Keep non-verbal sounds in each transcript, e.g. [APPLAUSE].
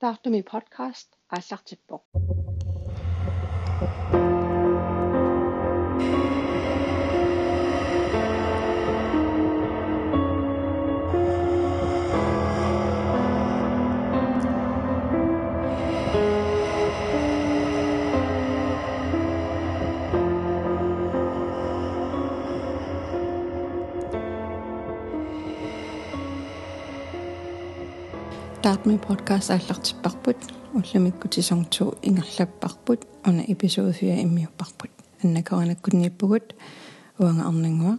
таартуми подкаст ааллартиппоq таартми подкаст ааллартиппарпут уллумиккутисорнту ингерлаппарпут уна эпизод 4 иммиуппарпут аннакаранаккуннииппугут уанга арнингуа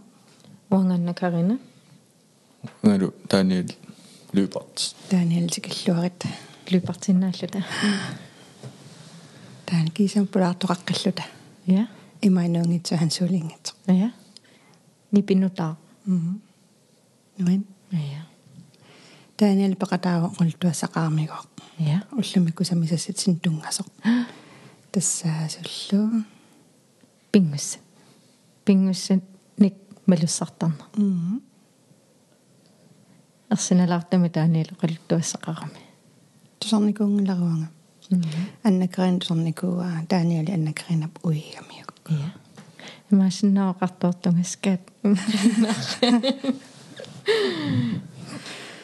уанганна карина нгалу таниэл лүпарт таниэл тикиллуарит лүпартиннааллута таан кисам пулаартоқаққиллута я имайнуунгитсу хансуулингитсо я нипинутаа мм нуин я таниэл пеқатаава qultuassaqaarmiguaq я уллумикку самисассатсин тунгасоқ тассаасуллу пингус пингус ник малуссартарна мм арсеналаартами тааниил qilluassaqarami тусарникуунгиларуанга аннакерин тусарникууа таниали аннакеринап уигамиук я имаасиннаа qартуортунгаскаат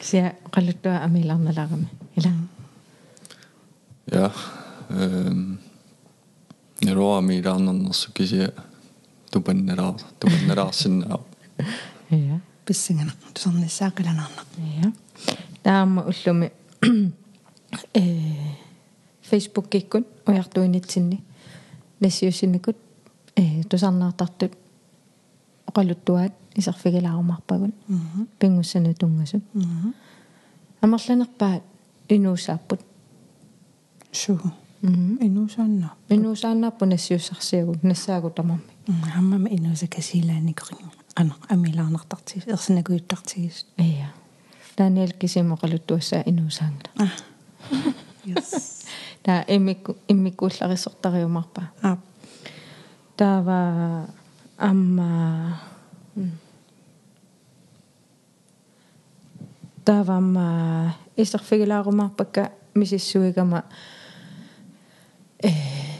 sia qalluttua amilarnalarami ila ja ehm нероами рааннернерсу кися тупаннераа тупаннераарсинаа ja писсигана тусарниссаақиланаарнақ ja таама уллуми э Facebook киккун уяртуинитсинни нассиусинникут э тусарнаартартут оқалуттуаат исерфигилаарумарпагун мм пингуссану тунгасут мм амерланерпаат инуусааппут суу мм инусаанна инуусааннааппу нассиуссарсиагут нассаагу тамарми хаммама инуса касилааникорин ана амилаарнартартигис ерсинакуиттартигис ия таниэл кисимоқалуттуассаа инуусаангла а yes [LAUGHS] таа иммикку иммиккуулларисортариумарпа а таава амма. Таавамма исерфигилаарумарпакка мисиссуигама. Э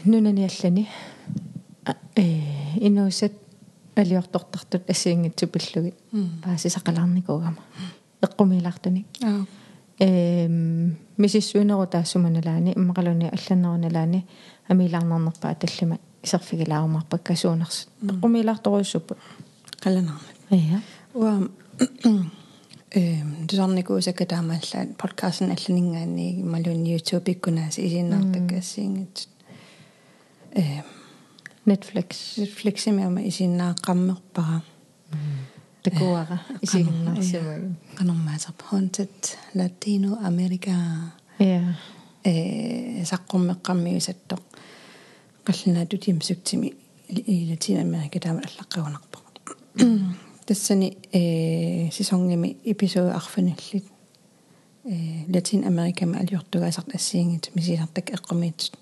нунаниаллани э инуусат алиортортартут ассиингитсу пиллугит паасисақалаарникуугама эққумилаартуник а. Эм мисиссуинеру таассуманалаани иммақалуни алланнеруналаани амилаарнернерпаа таллима исерфигилаарумарпакка суунерс эққумилаарторуйссуппут қаланаарнат ия уа [CLEARS THROAT] эм тусарникуусакка таамааллаат подкастен алланингаани малун youtube иккунаас исиннаартаккаассиингит э netflix. Netflix-имиама исиннааққаммерпара такуара исигиннарсимаг канормаасарп haunted latino america. Ия э саққуммеққаммиусаттоқ қалланаату тимсуктими и латин америка таама аллаққуунарпа тассани э сисонгими эпизод арфануллит э латин америка ма алиортугаасарт ассиингит мисисартак эққумиит.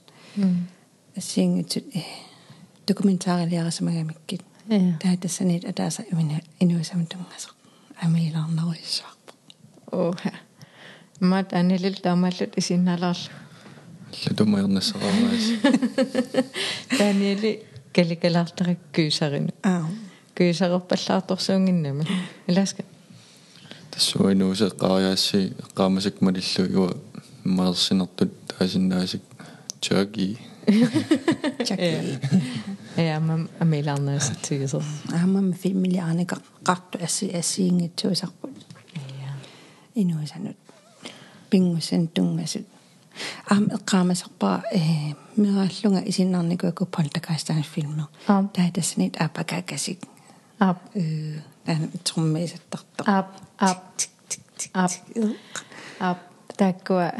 Ассиингит э документаариалиарасамагамиккит ия таа тассанит атааса имина инуисамтунгасақ амилаарнаруиссаарпа оха мат анилил таамааллут исинналаарлу лутумаернассараамаас таниали каликалаартарак кюсарину аа. [LAUGHS] Кюсарерпаллаарторсуунгиннами иласка тассуинуусе эққариаасси эққаамасак малиллугуа маерсинертут таасиннаасик чаги. Чаки ия мам амилаарнаасатсигисер аамам фимилиарника қарту асси ассиингитсуисарпут ия инуисанут пингусэн тунгасут аам эққаамасарпаа э мирааллунга исиннарникуаку полтакастаан филмер аам таатаснит апакакасик ап. Э тан труммисаттартар ап ап. Ап. Ап. Таккуа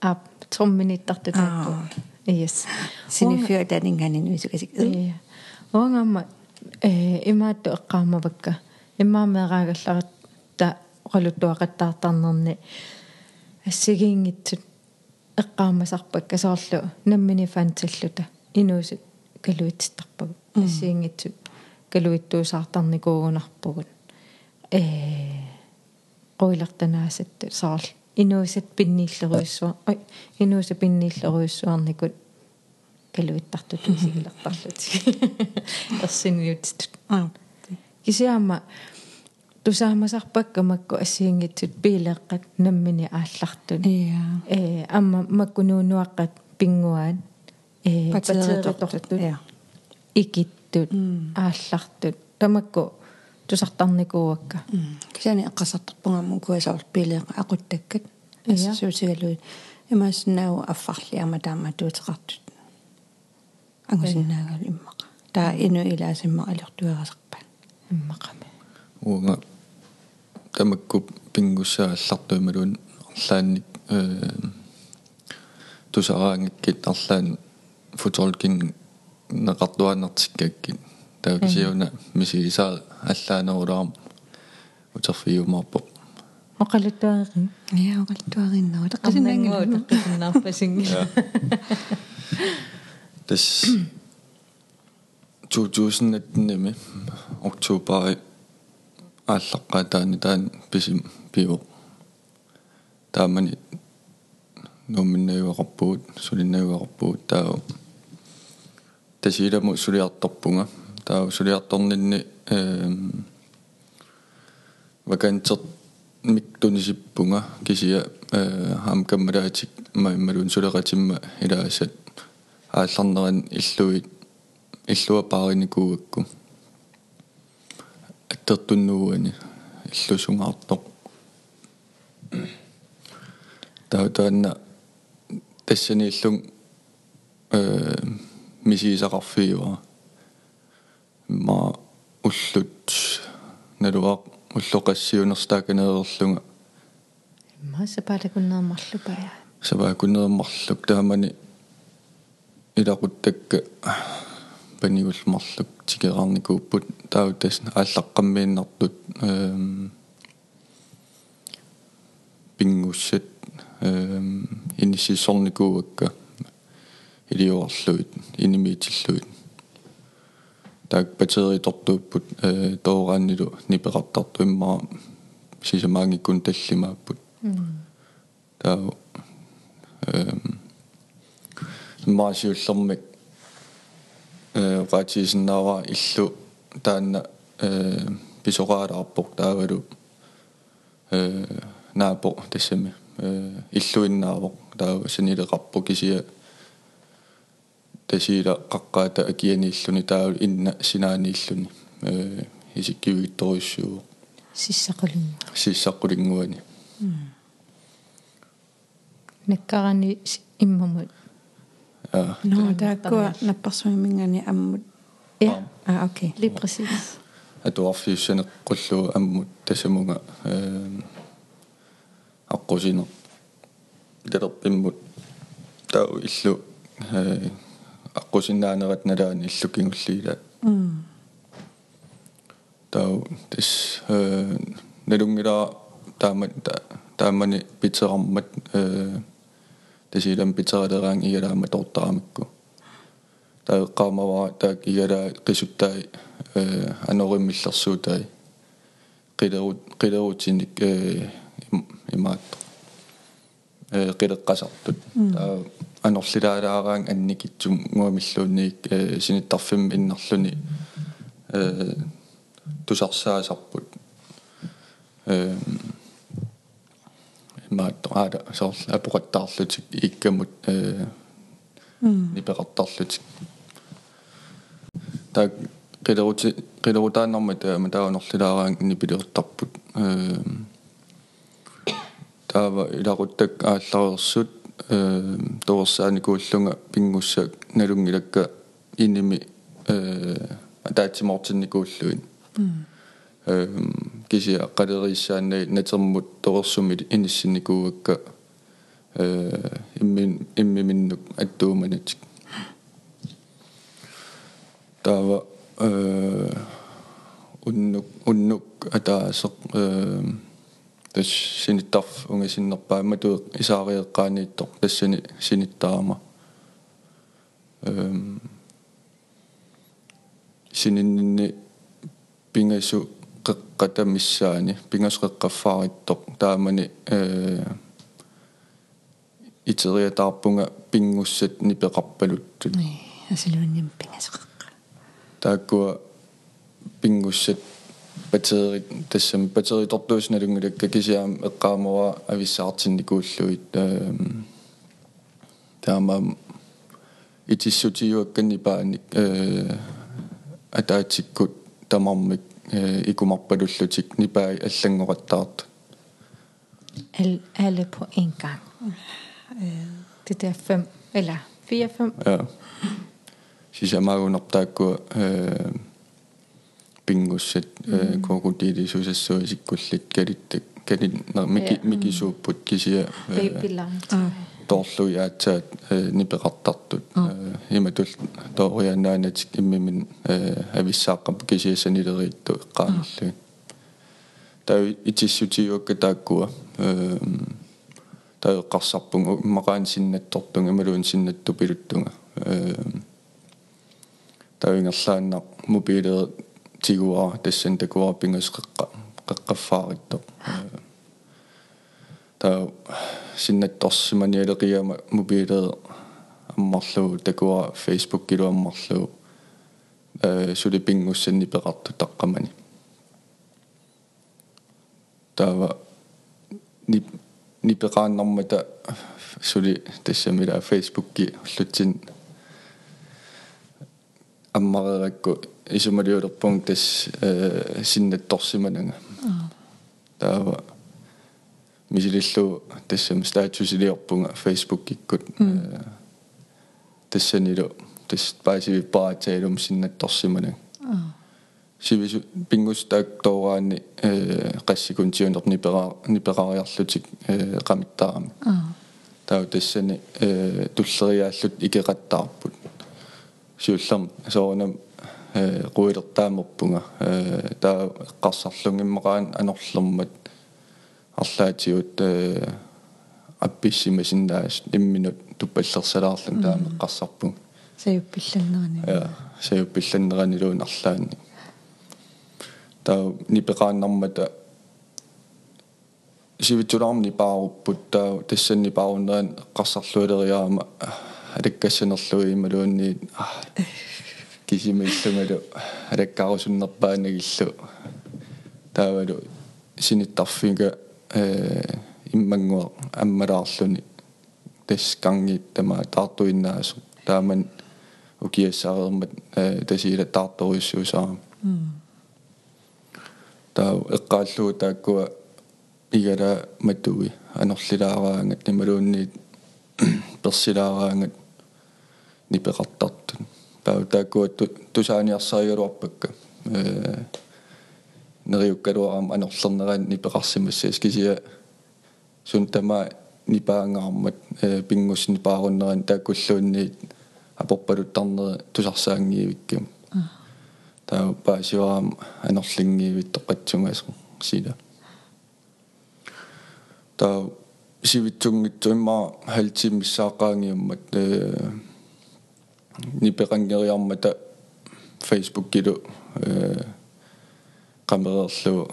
ап. Трумминиттарту таккуа yes синифиа танингани нуисукасик ия. Онгамма э имаатту эққаамавакка иммаамеэраагалларат та оқалуттуақаттаартарнерни ассигиингитсут эққаамасарпакка соорлу наммини фанталлута инуусут калуитситарпагу ассиингитсут калуиттуусаартарникуугунарпугут э qoilertanaasattu saarl. Инуусат пиннииллеруйссуа ой инууса пиннииллеруйссуарникут калуиттартут сигилертарлути ерсиниутит аа кисиама тусаамасарпакка макку ассиингитсут пилеэккат наммини ааллартун. Иа. Э амма маккунуунуаққат пингуаат э патеритортут иа. Икиттут ааллартут. Тамакку тусартарникууакка. Кисани эққасартарпунгамму куасаорт пилеэқа ақуттаккат Иа. ассуусигалуи имааснаагу аффарлиама таама туутеқартут ангусиннаагал иммақа. Таа ину илаасимма алертуерасарпа иммақами уунга тамакку пингуссаа аллартуималуун арлаанник э тусараангиккит арлаан футболкин неқартуаннартиккаккит таакисиуна мисигисаа аллаанерулаарам утерфиумаарпо оқалуттуари иа оқалтуариннаа теққисиннаангилу теққисиннаарпасинги тас 2019 oktober ааллаққатаани таан писим пио таамани номиннаюақарпуут сулиннаюақарпуут таа тасиламу сулиарторпунга таа сулиарторнинни эм вакантер миктунисиппунга кисия э хамкаммалаатик маиммалун сулеқатимма илаасат аалларнеран иллуит иллуа аттертуннууани иллусунгаартоқ таутаанна тассани иллун э мисисақарфиуа ма уллут налуақ уллоқассиунерстааканеерлунга маса палакуннермарлу пая. Саваакунермарлук таамани илақуттакка панигулмарлук тикеқарникууппут таутас ааллаққаммииннартут эм пингуссат эм инисисорникууакка илиорлуит инимиитиллуит таак батериторtuupпут э тооraannилу нипеқартарту иммаа сисамаангиккун таллимааппут. Таа эм маасиуллэрмик э ратисиннаава иллу таанна э писораараарпоқ таавалу э наапо тассами э иллуиннаавоқ таава санилеқарпо кисия тасиила қаққаата акианииллуни таавал инна синаанииллуни э исиккивигитторуйссуу сиссақулинга сиссаққулингуани наккарани иммамут аа но тааккуа наппарсуимингани аммут я аа окей ли пресис атуарфиуссанеққуллуу аммут тасамунга э аққусине лерпиммут тау иллу э аққусиннаанерат налаани иллукингуллиила тау тис э налунгила таамат таамани питсераммат э тасилам питсералераан игалаама тортарамакку таа qaamava таак игала qisuttai э анориммиллерсуутай qilерут qilерутиник э имаат. Э qilеққасартут таа анерлилаалаараан анникитсум ngуамиллуунниик э синиттарфим иннарлуни. Э тусарсаасарпут. Э имаат аада сорл апоқаттаарлутик иккамут э нипеқартарлутик так qilерути qilерутааннэрма таама таунерлилаараан нипилертарпут э таава илақуттак ааллареерсут э тоорсааникууллунга пингусса налунгилакка иними э атаатсимортинникууллуин э кися қалериссааннай натермут тоорсумит иниссинникууакка э иммин иммиминнук аттууманатик таава э уннук уннук атаасеқ э тас синиттарф унгасиннерпаама туу исаариеққаанииттоқ тассани синиттаама эм сининни пингасу қеққатамиссаани пингасқеққаффаариттоқ таамани э итериатаарпунга пингуссат нипеқарпалуттут Ни асалуунниам пингасеқаққа. тааккуа пингуссат батерит тассам батеритортуусналунгулакка кисиаам эққаамора ависсаартинникууллуит эм таама итиссутиуаккани пааник э атаатиккут тамармик ikumarpalussutik nipa allangorattaart al alle på en gang det der fem eller fire fem ja sisamaagunertaakku pingussat mm-hmm. kookutilisuusassuisikkullit kalittak kalit miki miki suupput kisia baby lunch тоорлуи аацаат нипеқартартут иматул тоорианаанатик иммимин ависсааққап кисиасанилериитту эққаамиллуи таа итиссутиуакка тааккуа таа эққарсарпунг иммақаан синнаттортунг ималуун синнатту пилуттунга таавингерлааннақ мобилеэ тигуара тассан такуара пингасқеққа қеққаффааритто таа синнатторсиманиалеқиама мобилеэ аммарлуу такуара фейсбук килу аммарлуу э сули пингуссанни пеқарту таққамани. Таава ни нипеқааннармата сули тассамила фейсбукки уллутсин аммареракку исумалиулерпун тас э синнатторсиманага таава мисилиллу тассам статусилиорпунга фейсбук иккут тассанилу тас паасивиппаратаалум синнатторсиманага сивису пингус таак тооraanni э тиунерни пера ниперариарлутик э таа тассани э туллериааллут икеқаттаарпут сиуллам соорнам э қуилертаамерпунга э таа эққарсарлунгиммақаан анерлэрмат арлаатиут апписсимасиннаас имминут туппаллерсалаарлун таама эққарсарпун саюппилланнерани ja саюппилланнеранилуун арлаанни таа нипеқааннармата сивитсулаарми пааруппут таа тассанни пааруннеран эққарсарлуилериаама алаккассанерлуи ималуунни кисимиллунгалу алаккаарусуннерпаанагиллу таавалу синиттарфига э иммангуа аммалаарлуни тас кангиит тама таартуиннаасу тааман укиассаарермат э тасиила таарторуиссуусаа таа эққааллуу тааккуа игала матуи анерлилаараангат нималуунниит [COUGHS] персилаараангат нипеқартартун. Таа тааккуа тусааниарсаригалуарпакка э нериуккалуарам анерлернеран нипеқарсимассаас кисия сун тама нипаангаармат э пингуссни пааруннеран тааккуллуунниит апорпалуттарнери тусарсаангиивиккам таа паасиваам анерлингиивит тоқатсунгасо сила таа сивитсунгитсуимма халтим миссаақаангиуммат э нипеқангериармата фейсбук килу э камерерлу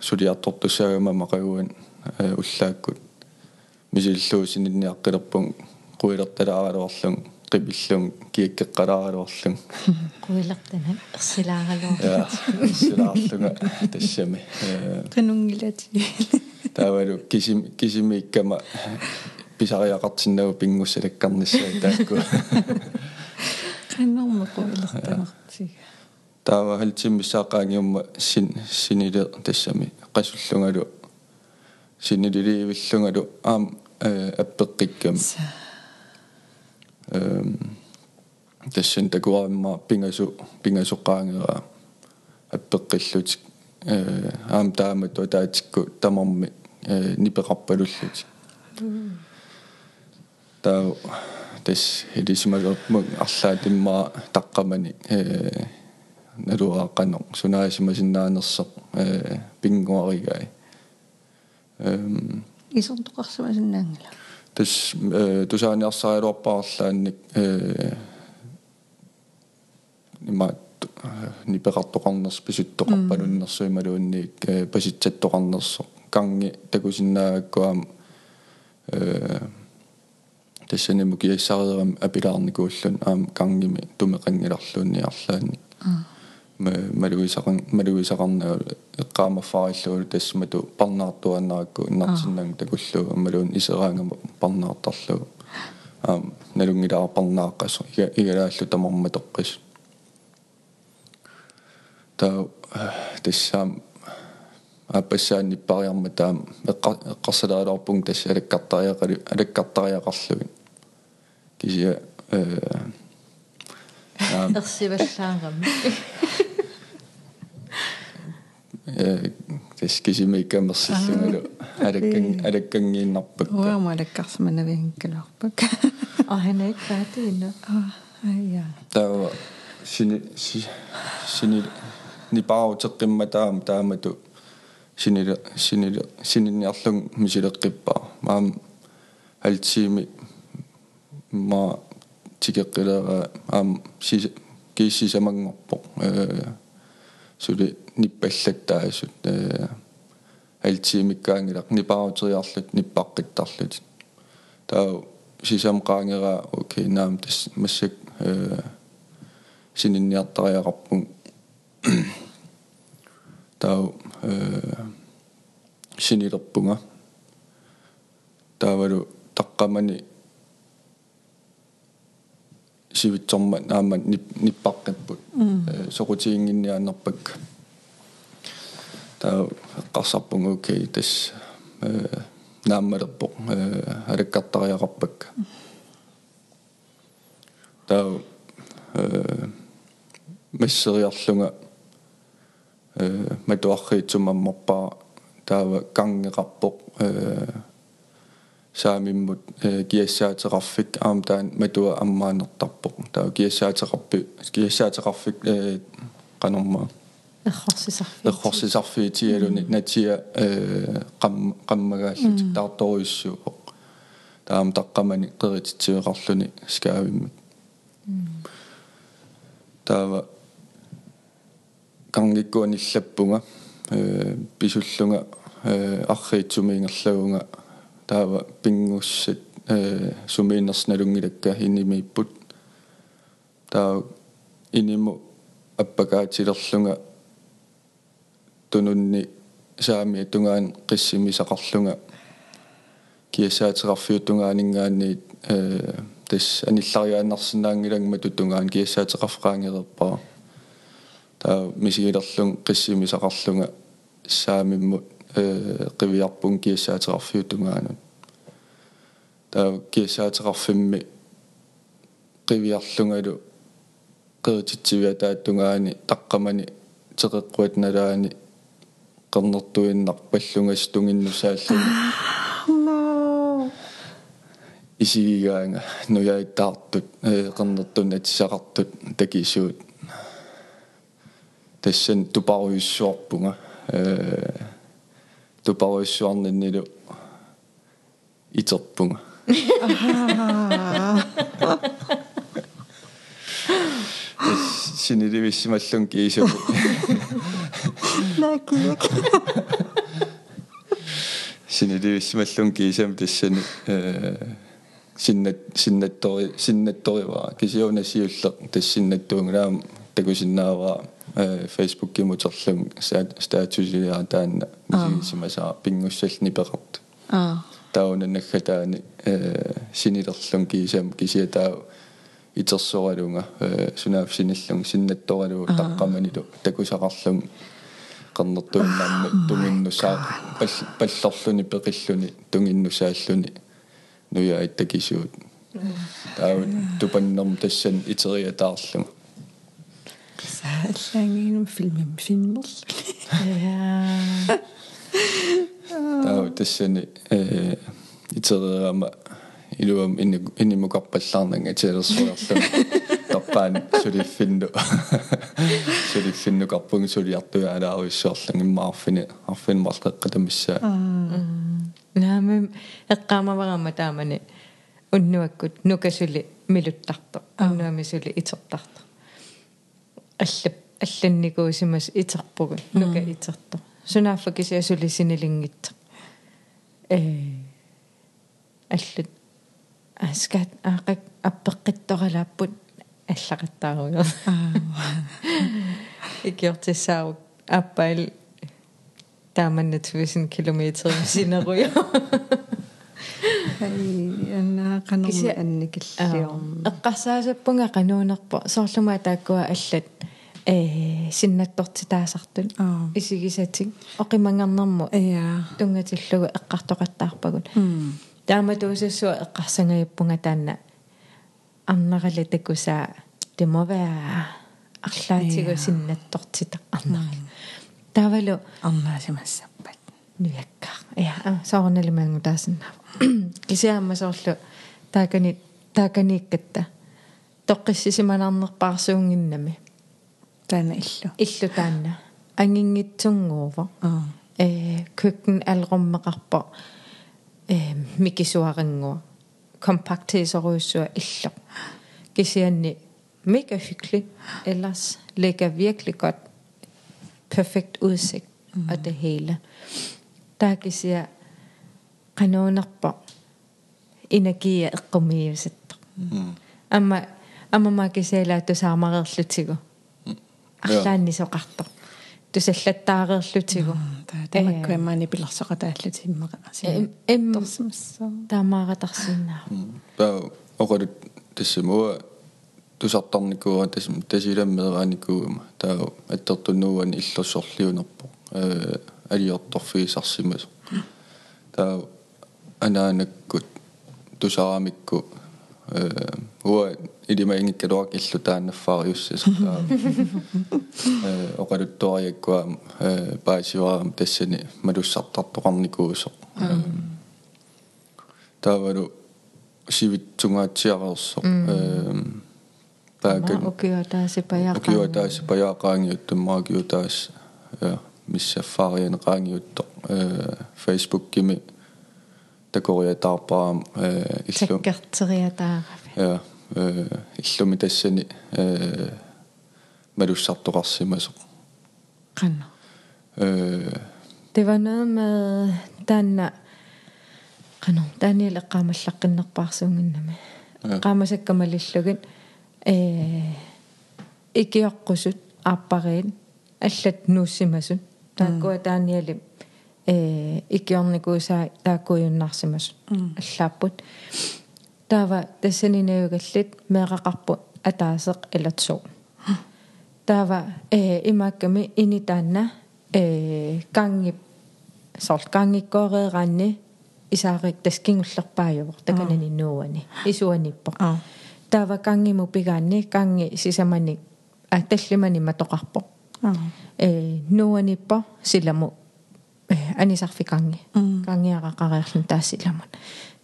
сулиартортуссаагама мақагуан э уллааккут мисиллуу сининниаққилерпун қуилерталааралуарлун qipillun kiikkeqqalaaruarlun Quillertana ersilaagaluu. ja silaarlunga tassami qanungilati [LAUGHS] taavalu kisim kisimiikkama pisariaqartinnagu pingussalakkarnissaa taakku qannerma [LAUGHS] quilertanertiga таава халтиммисаақаангиумма син синиле тассами qasullungalu синилиливиллунгалу аам аппеққиккам эм тассан такуаамма пингасу пингасоққаангера аппеққиллутик э аам таамат таатикку тамарми э нипеқарпалуллутик таа тас хилисимагерпмун арлаатиммаа таққамани э налуааққано сунаасимасиннаанерсоқ э пингуаригай эм исортоқарсамасиннаангала тас э тусааниарсариалуарпаарлаанник э нима нипеқартоқарнерс писуттоқарпалуннерсуималуунниик э паситсаттоқарнерсо канги такусиннаагаккуам э тассаниму киассариерам апилаарникууллун аам кангими тумеқангиларлуунни арлаани ма малуисақан малуисақарнаа эққаамаффариллуу тассмату парнаартуаннаракку иннартиннан такуллуу малуун исераангама парнаартарлуу аам налунгилаа парнааққас игалааллу тамарма тоққис та тассаам аппассаанниппариарма таам эққарсалаалаарпун тасса алаккартариақали алаккартариақарлугин кисия э ерсиваллаарами э тэс кисимэ камерсиллунгалу алаккан алаккангииннарпак уама алаккарсманавингкалуарпак [LAUGHS] а хэнэ каатиина а ая таа сини сини нипаутеққимма таам таамату. Синила синила сининниарлун мисилеққиппаа маам алтиими ма тикеққилера аам си кииссисамангорпо э сули ниппаллаттаасут э алтиимиккаангилақ нипаарутериарлут ниппаққиттарлут таа сисамқаангера окей наам тас массак э сининниартариақарпун [COUGHS] таа э синилерпунга. Таавалу таққамани сивитсорма наама ниппаққиппут э сокутиингинниаанерпак таа эққарсарпунга окей тас э нааммалерпо э алаккартариақарпак таа э мессериарлунга э матуарриитсумамморпаа таава кангеқарпоқ э саамиммут киассаатерарфик аам таан матуа аммаанертарпоқ таа киассаатерарпи киассаатерарфик э канорма эрхорсисарфи эрхорсисарфиитиалуни натиа э қам қаммагааллут таарторуиссуупоқ таам таққамани қерититсиеқарлуни скаавиммик таава кангиккуаниллаппунга э писуллунга э арриитсумиингерлагунга таава пингуссат э сумиинерсналунгилакка инимииппут таа иниму аппакаатилерлунга тунунни саами тунгаан қиссимисақарлунга киасаатерарфиутунгаанингаанни э тас аниллариааннарсинаангилангма тутунгаан киасаатерарфраангерерпаа таа мисигилерлун қиссимисақарлунга саамиммут э қивиарпун киасаатерарфиутунгаанут таа киасаатерарфимми қивиарлунгалу qeertitsivia taattungaani taqqamani teqeqquat nalaani qernерtuinnar pallungas tunginnusaalluni isigigaanga nujaittaartut qernertun atissaqartut takisuut tassan tuparuissuarpunga toen Paul is Johan in de iets oppungen. Sinidi vissi mallun kiisi. Näki. Sinidi vissi mallun kiisi pissin sinnet sinnettori sinnettori vaan kisi on esiulla tässä sinnettuun raam tekoisin naavaa. Facebook imuterlung statusiliaa taanna misigissimasaa pingussallni peqart а таунаннаггатаани синилерлун кисам кисиатаа итерсоралунга сунаав синиллун синнатторалу таққаманилу такусақарлун qernерtuinnaamma tunginnusaa паллерлуни пеқиллуни тунгиннусааллуни нуя иттакисуут таа тупаннерм тассан итериатаарлунга сааллаангиинум филмим филмерлу я таа тассани э итериама илуам инни иннимукарпаллаарнага тиалерсуарлу таппаан сулиффинну сулиффинну карпунг сулиартуя алааруиссуарлун иммаарфини арфин марлеққатамиссаа наамим эққаамаварама таамани уннуаккут нукасули милуттарто уннуамисули итертарто аллап алланникуусимас итерпугу нука итерто сунааффа кисиасули синилингитта э аллат аскат аақак аппеққитторалааппут аллақаттааруйо икиортиссаау аппаил тааманна 1000 км синеруйо анна канорма анникиллиорм эққарсаасаппунга кануунерпо соорлума тааккуа аллат э синнаттортитаасартун исигисатик оқимангернэрму я. Тунгатиллугу эққартоқаттаарпагут таама туусассуа эққарсангаяппунга таанна. Арнерали такусаа være арлаатигу синнаттортита арнерали тавалу арнаасимассаппат нуяккаа я саорналимангу таасиннаа кисиаама соорлу таакани тааканииккатта тоққиссисиманарнерпаарсуунгиннами таана иллу иллу таанна ангингитсунгуува аа э køkken алруммеқарпо э микисуарингуа kompakthedsrøsua illo kisianni mega hyggeligt ellers lægger virkelig godt perfekt udsigt mm. og det hele qanoonarpa energia eqqumiusitto amma amma ma kisela tusaamareerlutigu арлаанни соқарто тусаллаттаареерлутигу тамаккуимаани пилэрсоқатааллутиммеқа эм торсимассаа таамааратарсинаа таа оқалут тассамуа тусартарникуа тассам тасиламмеерааникуума таа аттертуннууани иллерсорлиунерпо э алиорторфиисарсимас таа анаанаккут тусарамикку э уа илимаингиккалуак иллу тааннаффаариуссас э оқалуттуариаккуа э паасиваарам тассани малуссартартоқарникуусо таавалу сивитсунгаатсиареерсо э пааган окиотааси паяақаа окиотаас паяақаангиуттуммаакиутаас я миссаффаарианеқаангиутто э фейсбук кими такориатаарпаам э иллу таккертериатаарафи я э иллуми тассани э малуссартоқарсимасо qanna э det var noget med den qanu Daniel eqqaamallaqqinnerpaarsuunginnami qaamasakkamarillugun э икиоққусут ааппариин аллат нууссимасут тааккуа Daniel э икиорникуусаа тааккуйуннарсимасут аллааппут таава тассанинаюгаллит меэқақарпу атаасеқ илатсуу таава э имаакками ини таанна э кангип сорл кангиккоореераанни исаарик таскингуллерпаажувор таканани нууани исуаниппо таава кангиму пигаанни канги сисамани а таллимани матоқарпо э нууаниппо силаму. Э анисарфиканги кангиарақариарлун таассиламут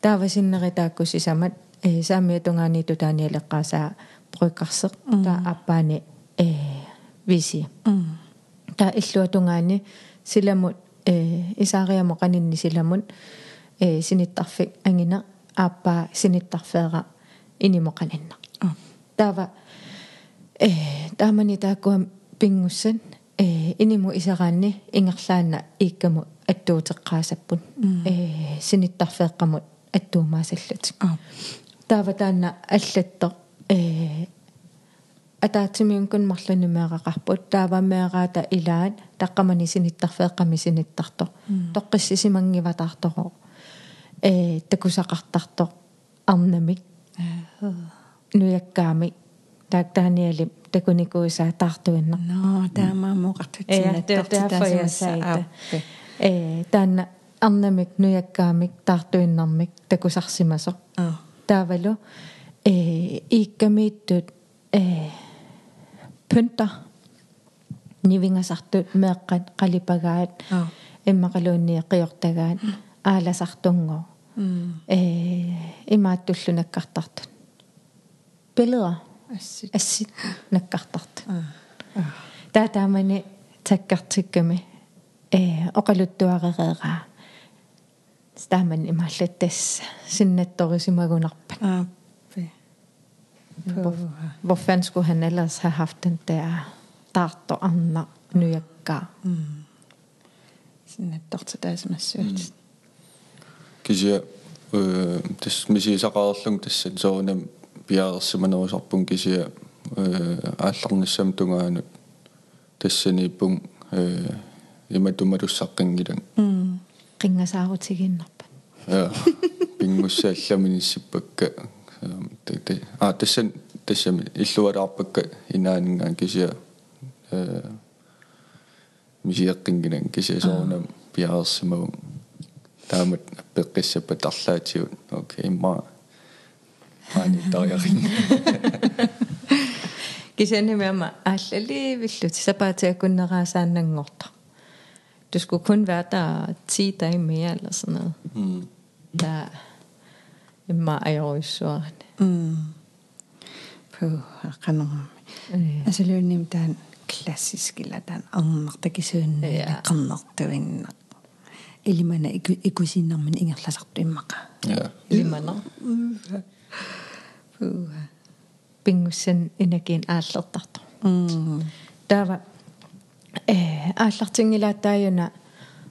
таава синнеритаакку сисамат э саамиатунгаани тутааниалеққаасаа бруккарсеқ таа аппаани э виси. Таа иллуатунгаани силамут э исаариамо канинни силамут э синиттарфик ангина. Ааппаа синиттарфеера инимоқалинна таава э таамани тааккуа пингуссан э иниму исараанни ингерлаана ииккаму аттуутеққаасаппут э синиттарфеэққамут аттуумаасаллутик таава таана аллатто э атаатсимиункун марланимеэқақарпут таавамеэраата илаат таққамани синиттарфеэққами синиттарто тоққиссисимангиватаарторо э такусақартарто арнамик нуяккаами kohta, kun niin kuin sä tahtoin. No, tämä mm. mukatit sinne. Ja derfor jeg sagde det. Tämän annamik nyäkkäämik tahtoin nammik, te kun sahsimassa. Täällä ikä miittyt pyntä. sagt ut, meikkaat kalipagat, Emma kaluunni qiortagaat. Aala sahtungo. Imaat tullunnakkartartun. Billeder ассит ассит наккартарт таа таамани таккартикками э оқалуттуаререераа стаман имааллаттас синнатторисимагунарпат ааппи hvor fanden skulle han ellers have haft den der dart og andre nyakka синнаттортитаасимассуут кися э тас мисисақаарлун тассан соонам пиаарсиманерусарпун кисия э аалларнассам тунгаанут тассаниппун э иматумалуссаққингилан қингасаарутигиннарпа я пингуссаалламиниссиппакка тэ а тассан тассами иллуалаарпакка инаанинган кисия э мисиаққингилан кисия соонам пиаарсимагун таамат пеққиссаппа тарлаатиут окей ма маани тариарин кисаннимаама ааллаливиллут сапаатиаккуннераасааннангорта du skulle kun være der 10 dage mere eller sådan noget. м Der er meget øjsåren. м пу канерми асалуунним таан классик ила таан арнартакисуунна Ja. қарнартуинна илимана ику икусиннэрмин ингерласарту иммаqa ja Limaner. пу Pingussan inakin aallertartu. м Taava э ааллартингилааттааюна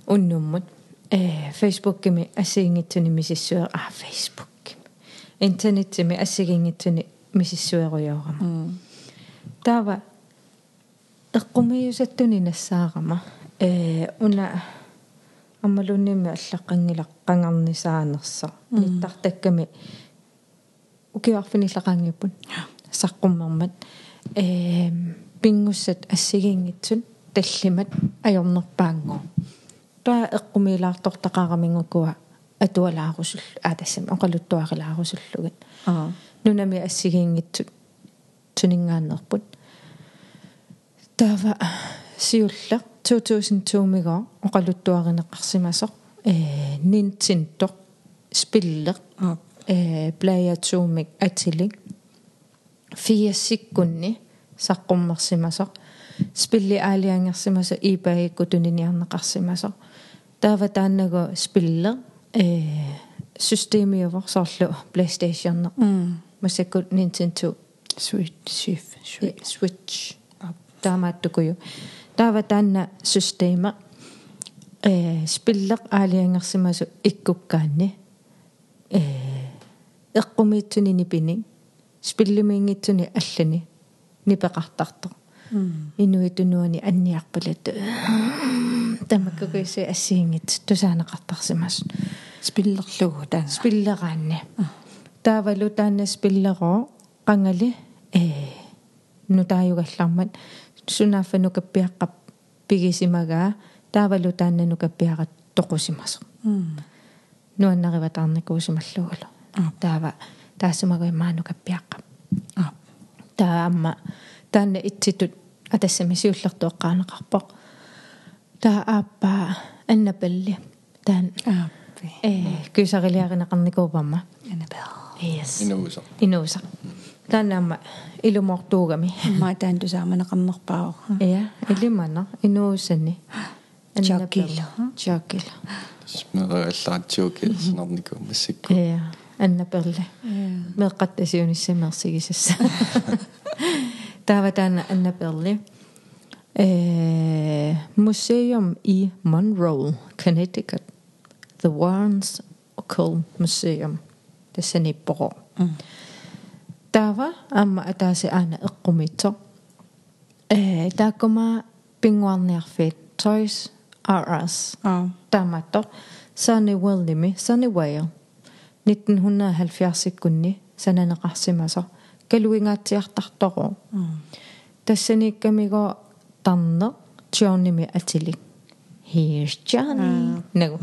уннуммут э фейсбуккими ассигингитсуни мисиссуэ а фейсбуккими интернеттими ассигингитсуни мисиссуэруйоорама таава эққумиусаттуни нассаарама э уна аммалунними аллаққангила қангарнисаанерса ниттартакками Укиарфиниллақангиппут саққуммермат э пингуссат ассигингитсун таллимат ajornerpaangu таа эққумилаартортақарамингукуа атуалаарусул аатассами оқалуттуарилаарусуллугат а нунами ассигингитсут тунингааннерпут таава сиулла 2002 миго оқалуттуаринеқарсимасо э нинтинто спиллеқ а э плеятуумик атилик фиассиккунни саққуммерсимасо спилли аалиангерсимасо ипаикку туниниарнеқарсимасо таава тааннагу спилле э системиувор соорлу PlayStation м масаккут Nintendo switch shift switch Switch таамааттукую таава таанна система э спиллеқ аалиангерсимасу иккуккаанни э эққумиитсуни нипини спиллимиингитсуни аллани нипеқартартоқ м инуитунуани анниарпалат тамаккугиси ассиингит тусаанеқартарсимас спиллерлугу таан спиллераанни таавалу таанна спиллероо қангали э нутааюгаллармат сунааффану каппиаққап пигисимагаа таавалу таанна нукаппиақат тоқусимасо м нуаннариватаарникуусималлугулу таава. Таасумагой maaну каппиаққап а. Таама таанна итситут атассами сиуллертуэққаанеқарпоқ таа ааппаа аннапалли таан а э кюсарилиаринеқарникуупамма анабел yes. Инууса инууса тааннаама илумортуугами. Ма таан тусааманеқарнерпаа я илимана инуусани. Чакила. чакила смерааллаатсууки снарнику массикку я annaperle meqqattasiunissamersigisassa taavataana annaperle eh museum i Monroe Connecticut. The Warrens Occult Museum. Tässä nipporo taava mm. amma ataasi aana eqqumitso eh taakuma pinguarniarfit Toys R Us. Ah. To, sani wellimi sani whale 1970-иккунни сананеқарсимасо калуингаатсиартарторо тассаниккамиго тарне Johnny атилик Here's Johnny. Nagu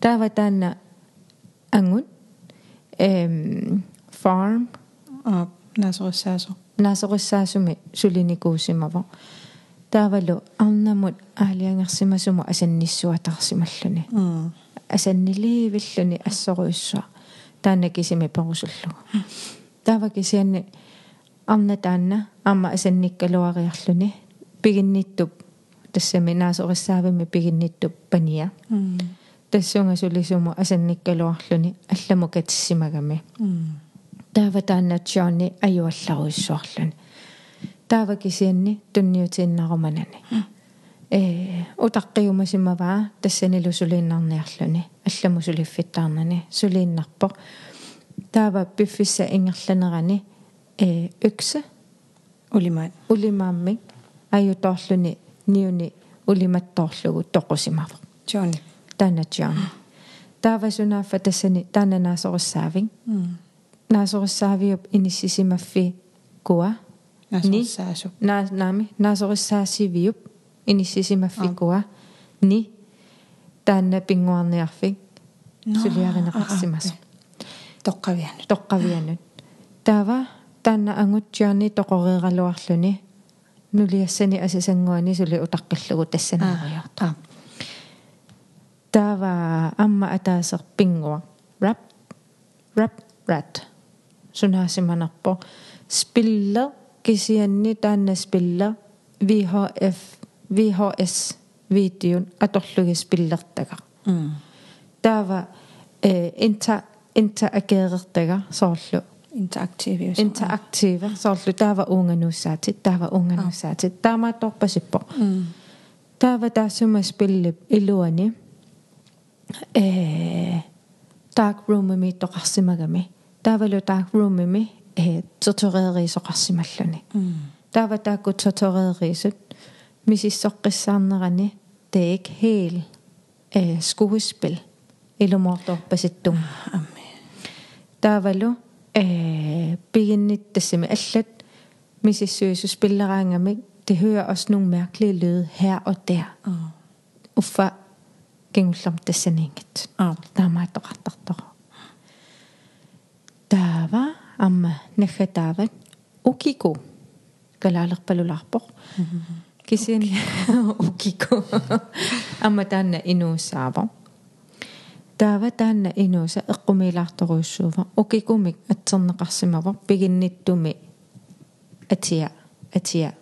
таава таана ангут эм farm. А насориссаасо наасориссаасуми сулиникуусимаво таавалу арнамут аалиангерсимасуму асанниссуатарсималлуни м асанниливиллуни ассоруиссуа таана кисими перусуллугу таава кисианни арна таанна аама асанниккалуариарлуни пигинниттуп тассами наасориссаавими пигинниттуп пания м тассунга сулисуму асанниккалуарлуни алламу катиссимагами м таава таанна Джонни аюалларуиссуарлуни таава кисианни тунниутииннаруманани э утаққиумасимаваа тассанилу сулииннарниарлүни алламу сулиффиттаарнани сулииннарпо таава пиффисса ингерланерани э ykse улимаат улимааммик аюторлуни ниуни улиматтоорлугу тоқусимава джони таначаан таавасунааффа тассани таананаасоруссаавин наасоруссаавиуп иниссисимаффи куа насорсаасу наа наами наасоруссаасивиуп иниссисимаффи куа ни таанна пингуарниарфик сулиаринеқарсимасо тоққавианут тоққавианут таава таанна ангутсиарни тоқориералуарлүни нулиассани асасангуани сули утаққиллугу тассанаариорта аа таава амма атаасер пингуа rap rap rat сунаасиманарпо спиллер кисианни таанна спиллер VHF VHS видеон аторлуги спиллертага м таава э инта инта агеертага соорлу интерактивиус интерактива соорлу таава уунганууссаатит таава уунганууссаатит таамаатторпасиппо м таава таассума спиллип илуани э dark room ми тоқарсимагами таавалу dark room ми э tortureerisoqarsimalлуни м таава таакку tortureerisut мисиссоққиссаарнерани det er ikke helt øh, skuespil илумоорторпаситтум амми таавалу э beginnittassimi allat misissuisu spillerangamik det hører også nogle mærkelige lyde her og der аа uffa kingullam tassaningat аа таамаатоқартартоқ таава амма наггатаават укику Калаалерпалулаарпоқ кисин укику амма таанна инууссаава таава таанна инууса эққумилаарторуйссуува укикумик атсернеқарсимава пигинниттуми атиа атиа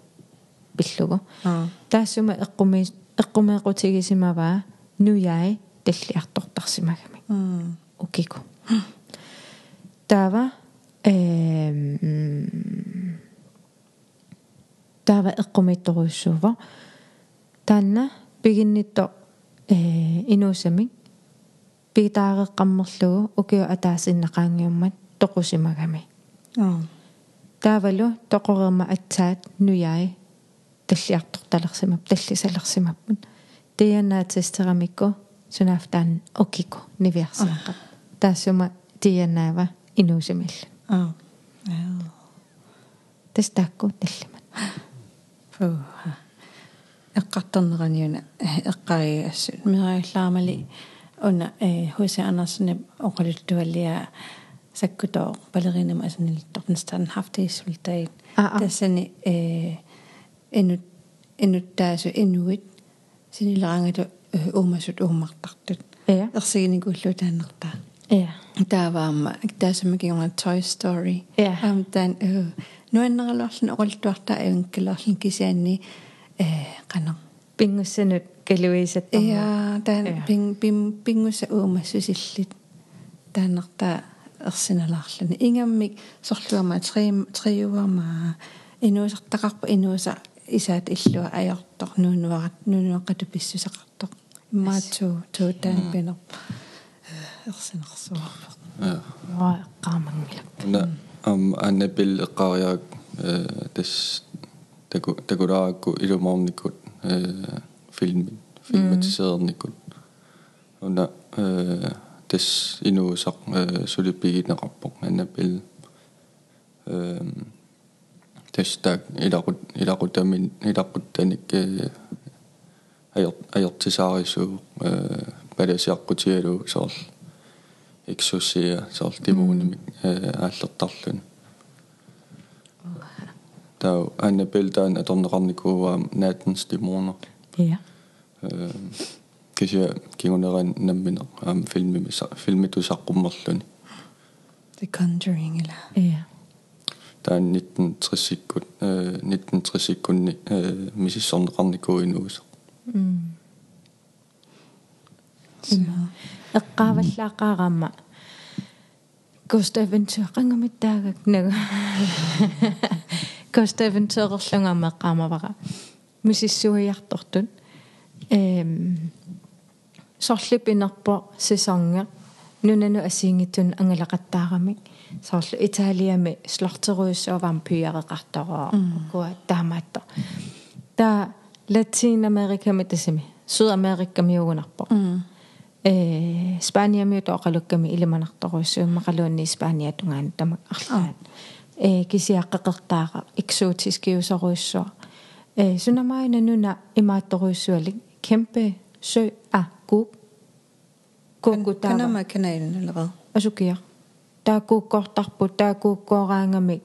пиллугу аа таассума эққуми эққумеэқутигисимаваа нуяи таллиартортарсимагами м укику таава эм таава эққумитторуйссуува таанна пигиннитто э инуусами пигитаареққаммерлугу укиу атаасиннақаангиуммат тоқусимагами. Аа таавалу тоқорерма атсаат нуяи таллиарторталерсимап таллисалерсимаппут тианаатсистерамикку сунафтаан окику нивиарсааққа таассума тианаава инуусимилла. Аа аа тастаакку таллимат фуха эққарторнераниуна эққари ассут мираиллаамали уна э хусе анерсне оқалуттуаллиа саккутоо балеринама асанилтторнстан хафтисултай Аа, аа. тассани э энут энуттаасу энуит синилерангату уумасут уумартартут Yeah. Tämä tässä mekin on Toy Story. Yeah. Um, tämän, uh, nuennaralollin oltuarta eunkelollin kisenni kanon. Pingussa nyt keluiset. Ja, tämän pingussa uumassusillit. Tämän ersinalaarlani niin ingammik sorluama triuama inuusartaqarpa inuusa isaat illua ajortor nuunuarat nuunuaqatu pissusaqartor immaatsu tuutaan mm. pinerpa туутаан пинер ерсинерсуарпа ja ваа qaamangila на ам аннапил эққариаак э тас таку такулааракку илумоорникут э фильми фильматисеерникут уна э тас инуусақ э сулиппигинеқарпоқ аннапил э тас так илақут илақутамин илақуттаник э аёр аёртисаарисуу э паласиаққутигалу соорл эксусия соорл тимууними э ааллертарлун тау аннапил таан аторнеқарникууаам наатенс тимуунер ja э кися кигунеран намминеқ аам фильмими фильмитусаққуммерлуни The Conjuring ила ja таан 1960-иккут э 1960-иккунни э мисиссорнеқарникууинуусеқ эққааваллааққаараама Gustaventur qangamиттаагак нага Gustaventur-ерлунгаама эққаамавара мисиссуиартортут эм сорлипинерпо сисонге нунану асиингитсун ангалақаттаарамик соорлу италиами слортеруйссоо вампиареқартороо куа таамаатто та латин америками тасими сюдамерикками угунарпо э спаниами тоқалукками илиманарторуйссууммақалуунни испания тунгаан тамак арлаат э кисиаққеқертааqa экзотискиусоруйссоо э сунамаина нуна имаатторуйссуалик кемпе sø а кук куку таава канама канаилен алераа асукиа таа кууккортарпу таа кууккооraangamik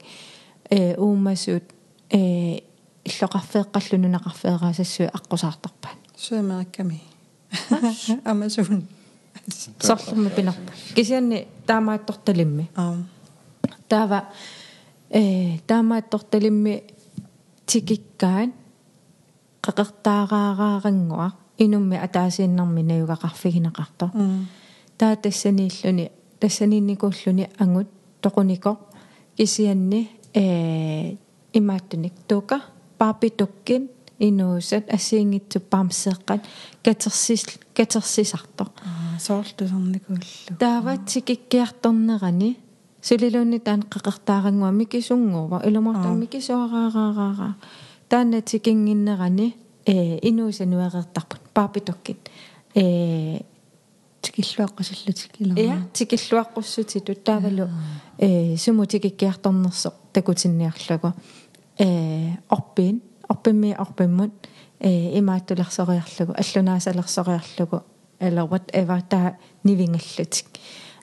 э уумасуут э иллоқарфеэққаллунунеқарфеэраасассуи аққусаартарпаан суамерикками [LAUGHS] амазун сорлума пинарпа кисианни таамаатторталимми аа таава э таамаатторталимми тикиккаан qaqertaaraaраarангуа инумми атаасииннарми наюгақарфигинеқарто таа тассанииллуни тассаниинникууллуни ангут тоқунико кисианни э имааттуник тука папитуккин инуусат ассиингитсу паамсеэққат катерсис катерсисарто соорлтусарникууллу тааватсикиккиарторнерани сулилуунни таан qaqertaarangua микисунгуува илумартаа микисуараараараа таанна тикингиннерани э инуусануареэртарпут паапитоккит э тикиллуаққусиллутик я тикиллуаққуссутиту таавалу э суму тикиккиарторнерсо такутинниарлугу э орпиин орпимми орпиммут э имааттулерсориарлугу аллунаасалерсориарлугу eller whatever та нивингаллутик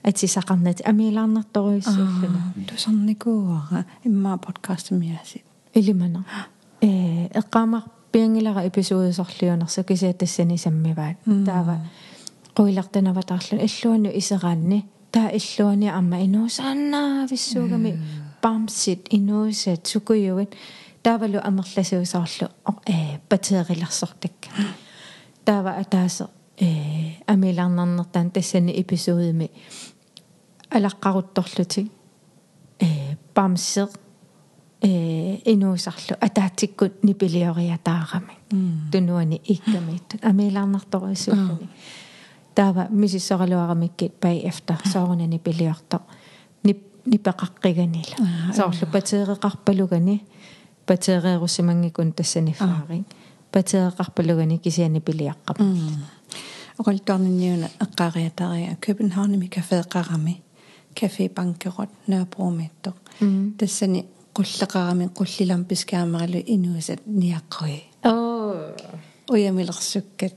атисақарнат амилаарнарторуиссууллуна тусарникууара имма подкаст миаси илимана э эққаамар пиангилара эпизоодисорлиунерсу кисиаттассани саммиваат таава қуилартанаватаарлу иллуану исераанни таа иллуани амма инуусааннаа виссуугами памсит инуусат сукуйугат таавалу амерласуусаарлу э патерилерсортакка таава атаасо э амилаарнарнертаан тассани эпизоодими алаққарутторлутик э памсеқ э инуусарлу атаатиккут нипилиориатаарами тунуани иккамииттут амилаарнарторуиссууллуни таава мисиссоралуарамиккит пай efter соорунани пилиорто нип нипеқаққиганила соорлу патереқарпалугани патереерусимангикун тассаниффаарин патереқарпалугани кисиани пилиаққап оқалтуарнинниуна эққаариатария københavnими кафеэқарами кафе банкерот наапруумиттоқ тассани qulleqarami qullilам пискаамералу инуусат ниаққуи оо уямилерсуккат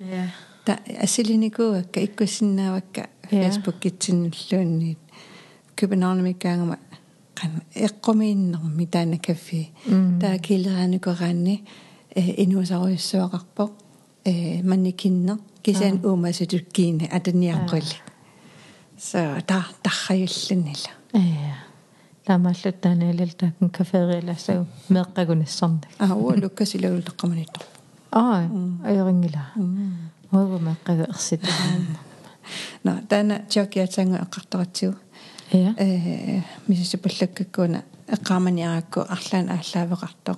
я та асилиникуакка иккуссиннаавакка фейсбук китсиннуллуунниит københavnамиккаангама qan эққумииннерми таана кафе. Таа килераанукораанни э инуусаруйуссуақарпоқ э манникиннер кисаан уумасутуккиина атаниаққулли så та тарраюллуннила я ламаллут таанеалалтаакун кафериалассагу меэккагунассарна аа уа луккасилагул теққаманиттор аа аёрингила уава меэккагу ерсит [LAUGHS] на таана чокиатсангу эққарторатсиу я э мисисипаллаккаккуна эққааманиаракку арлаан ааллаавеқартоқ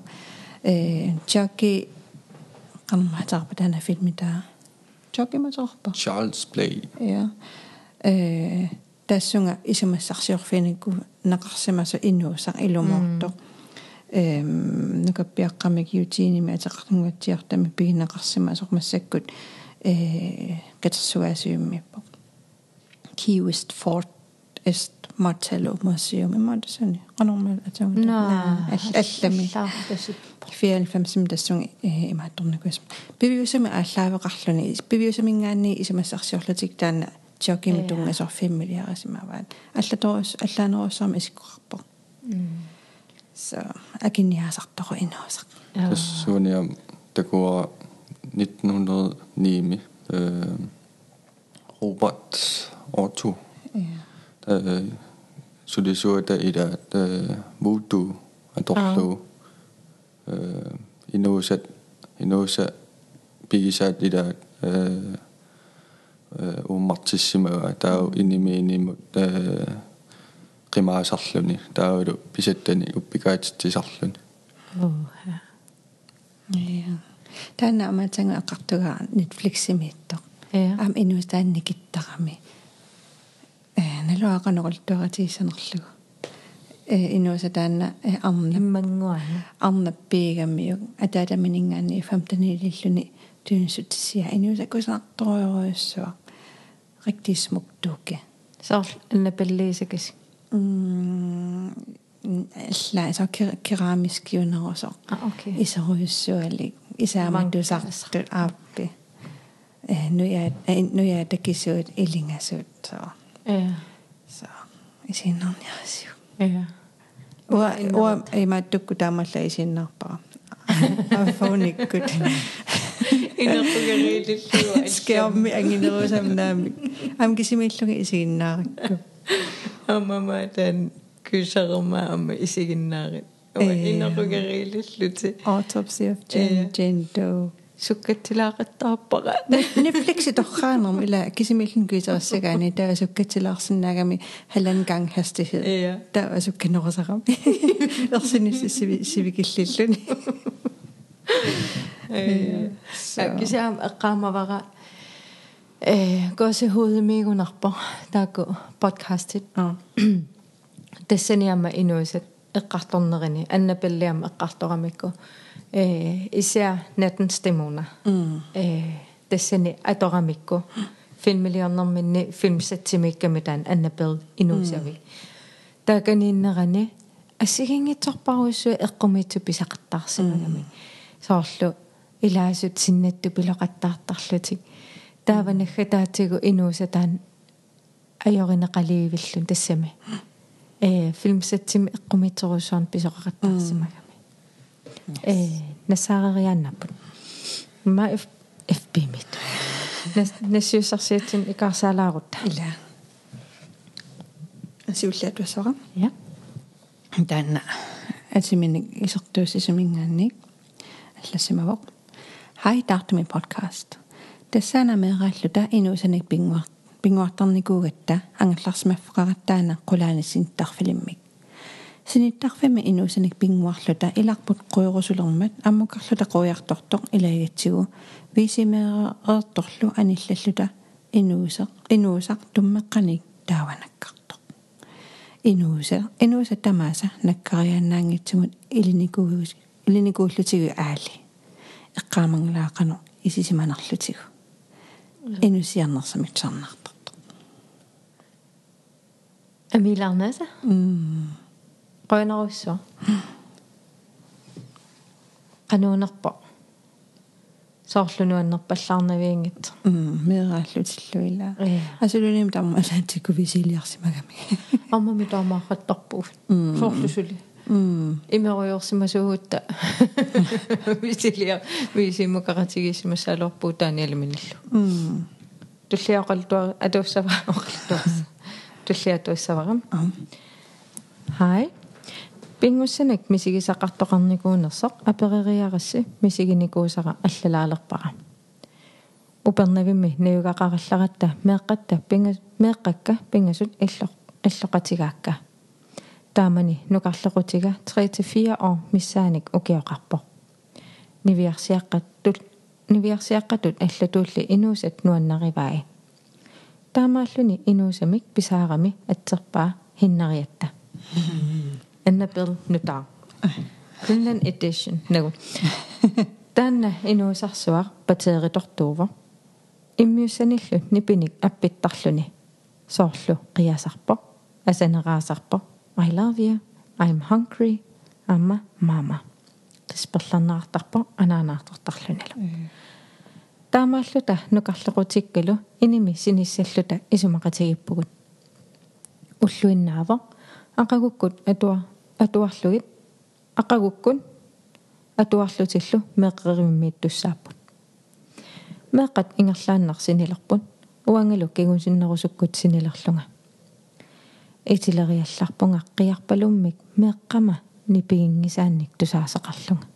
э чоки qammataqpa taana filmita choki matorpa Charles Play ja э тассунга исумассарсиорфиникку нақарсимаса иннуусар илумоорто эм нукаппиаққамик ютиними атеқарнугатсиартами пигинеқарсимасор массаккут э катерсуасиуммиппо Key West Fort Est Martello Museum имаатасани qanормал атагута аллами аллами 94 тассунги имаатторникуис пивиусами ааллаавеқарлуни пивиусамингаанни исумассарсиорлутик таана чокими тунгасорфиммилиарасимаваат аллаторус аллаанерусарми исиккуарпо so акинниаасартору инуусақ тассууниам такуа 1909 э Robert Otto э Сулисуата ила э мууту аторлу э инуусат инууса пигисаат ила э э уммартиссимага таа инимиинимут э qimaarsarluni taavulu pisattani uppikaatitsisarluni ja таана аматанга ақартугаа Netflix-имиитто Ja. ам инуустаанникиттарами э налуақанерултуаратигиссанерлугу э инууса таана э арна иммангуана арнаппиигаммиук атаатаминингаани 15-илиллуни тюнсутсия инууса кусаартороюруйуссуа rigtig smukt dukke соор аннапаллиисакис алла så keramisk юнеросо а окей исеруйуссуалик исааматтусартут ааппи э нуя нуя такисуут илингасуут so ja so isиннерниарсиу ja уа уа имааттукку таамалла исиннарпара афониккут инерпугариилиллуа скеамми ангинерусамнаами ам кисимиллуги исигиннааракку аммама тан кюсарма амма исигиннаарит уа Э. инерпугариилиллути autopsy of Jane Jane Doe суккатилаақаттарпара Netflix торхаанерм ила кисимиллун кисерассагаани таа суккатилаарсинаагами халан ганг hastighed Ja. таа суккинерусарам ерсинис сивикиллиллуни э кисаам эққаамавара э госе худемигунарпо тааку подкастит. А. Тассаниама инуисат эққарторнерини аннапаллиама эққарторамикку э исиа натенстимуна э тассани аторамикку. Филмилиорнэрминни филмсатсимикками таан аннапел инуусави. Тааканииннерани ассигингитсорпаруссуа эққумитсу писақаттарсимагами соорлу илаасут синнатту пилоқаттаартарлутик тааванагга таатигу инууса таан ajorинеқаливиллун тассами э филмсатсими эққумитсорусуарн писоқақаттарсимагами э насаарерианнаппут ма ф фб мит нас насиусарсиатсин икарсаалаарутта ила. Асиуллаат васора я таанна атиминик исертуусисумингаанник аллассимавоқ хай таартуми подкаст. Тассаана меэраллута инуусаник пингуар пингуартарникуугатта ангалларсимаффеқараттаана қулааниссинтарфилиммик синиттарфими инуусаник пингуарлута иларпут қуйорусулермат аммукарлута қуяартортоқ илагатсигу висимеэрторлу аниллаллута инуусеқ инуусақ туммеққаник тааванаккартоқ инууса инууса тамааса наккарианнаангитсумут илиникуус илиникууллутигу аали эққаамангалаақану исисиманерлутигу инусиарнерсамитсарнартарто амиларнаса м qoinarussua qanuunerpo soorlunuannerpallarnaviingit м меэрааллутиллуила э. Асулуним таммалаатикку висилиарсимагами аммами таамаақаттарпуг М. соорлусули. М имеруйорсимасугутта [LAUGHS] висилиа висимукаратигисимасаалорпуу тааниалиминиллу м туллиақалтуа атуссава [LAUGHS] оқалтуас туллиатуссаварам ам хай пингуссанак мисигисақартоқарникуунерсоқ аперериарасси мисигиникуусара аллалаалерпара. Упернавимми наюгақаралларатта меэққатта пинга меэққакка пингасут иллоқ аллоқатигаакка таамани нукарлеқутига 3-4 år миссааник укиоқарпо. Нивиарсиаққаттут нивиарсиаққатут аллатуулли инуусат нуаннариваи таамааллуни инуусамик писаарами атсерпаа хиннариатта Annabelle Nutang. Finland edition. Nagu. Tänne inuusarsuar bateritortuuva. Immiussanillu nipinik appittarluni. Soorlu qiasarpo. Asaneraasarpo. I love you. I'm hungry. Amma mama. Qisperlarnaartarpo anaanaartortarlunalu. Таамааллута нукарлеқутиккалу иними синиссаллута исумақатигиппугут уллуиннаава ақагуккут атуа атуарлугит ақагуккун атуарлутиллу меққериммииттуссааппут меққат ингерлааннарсинилерпут уангалу кигунсиннерусуккут синилерлунга. Итилериалларпунга қиарпалуммик меққама нипигингисаанник тусаасеқарлунга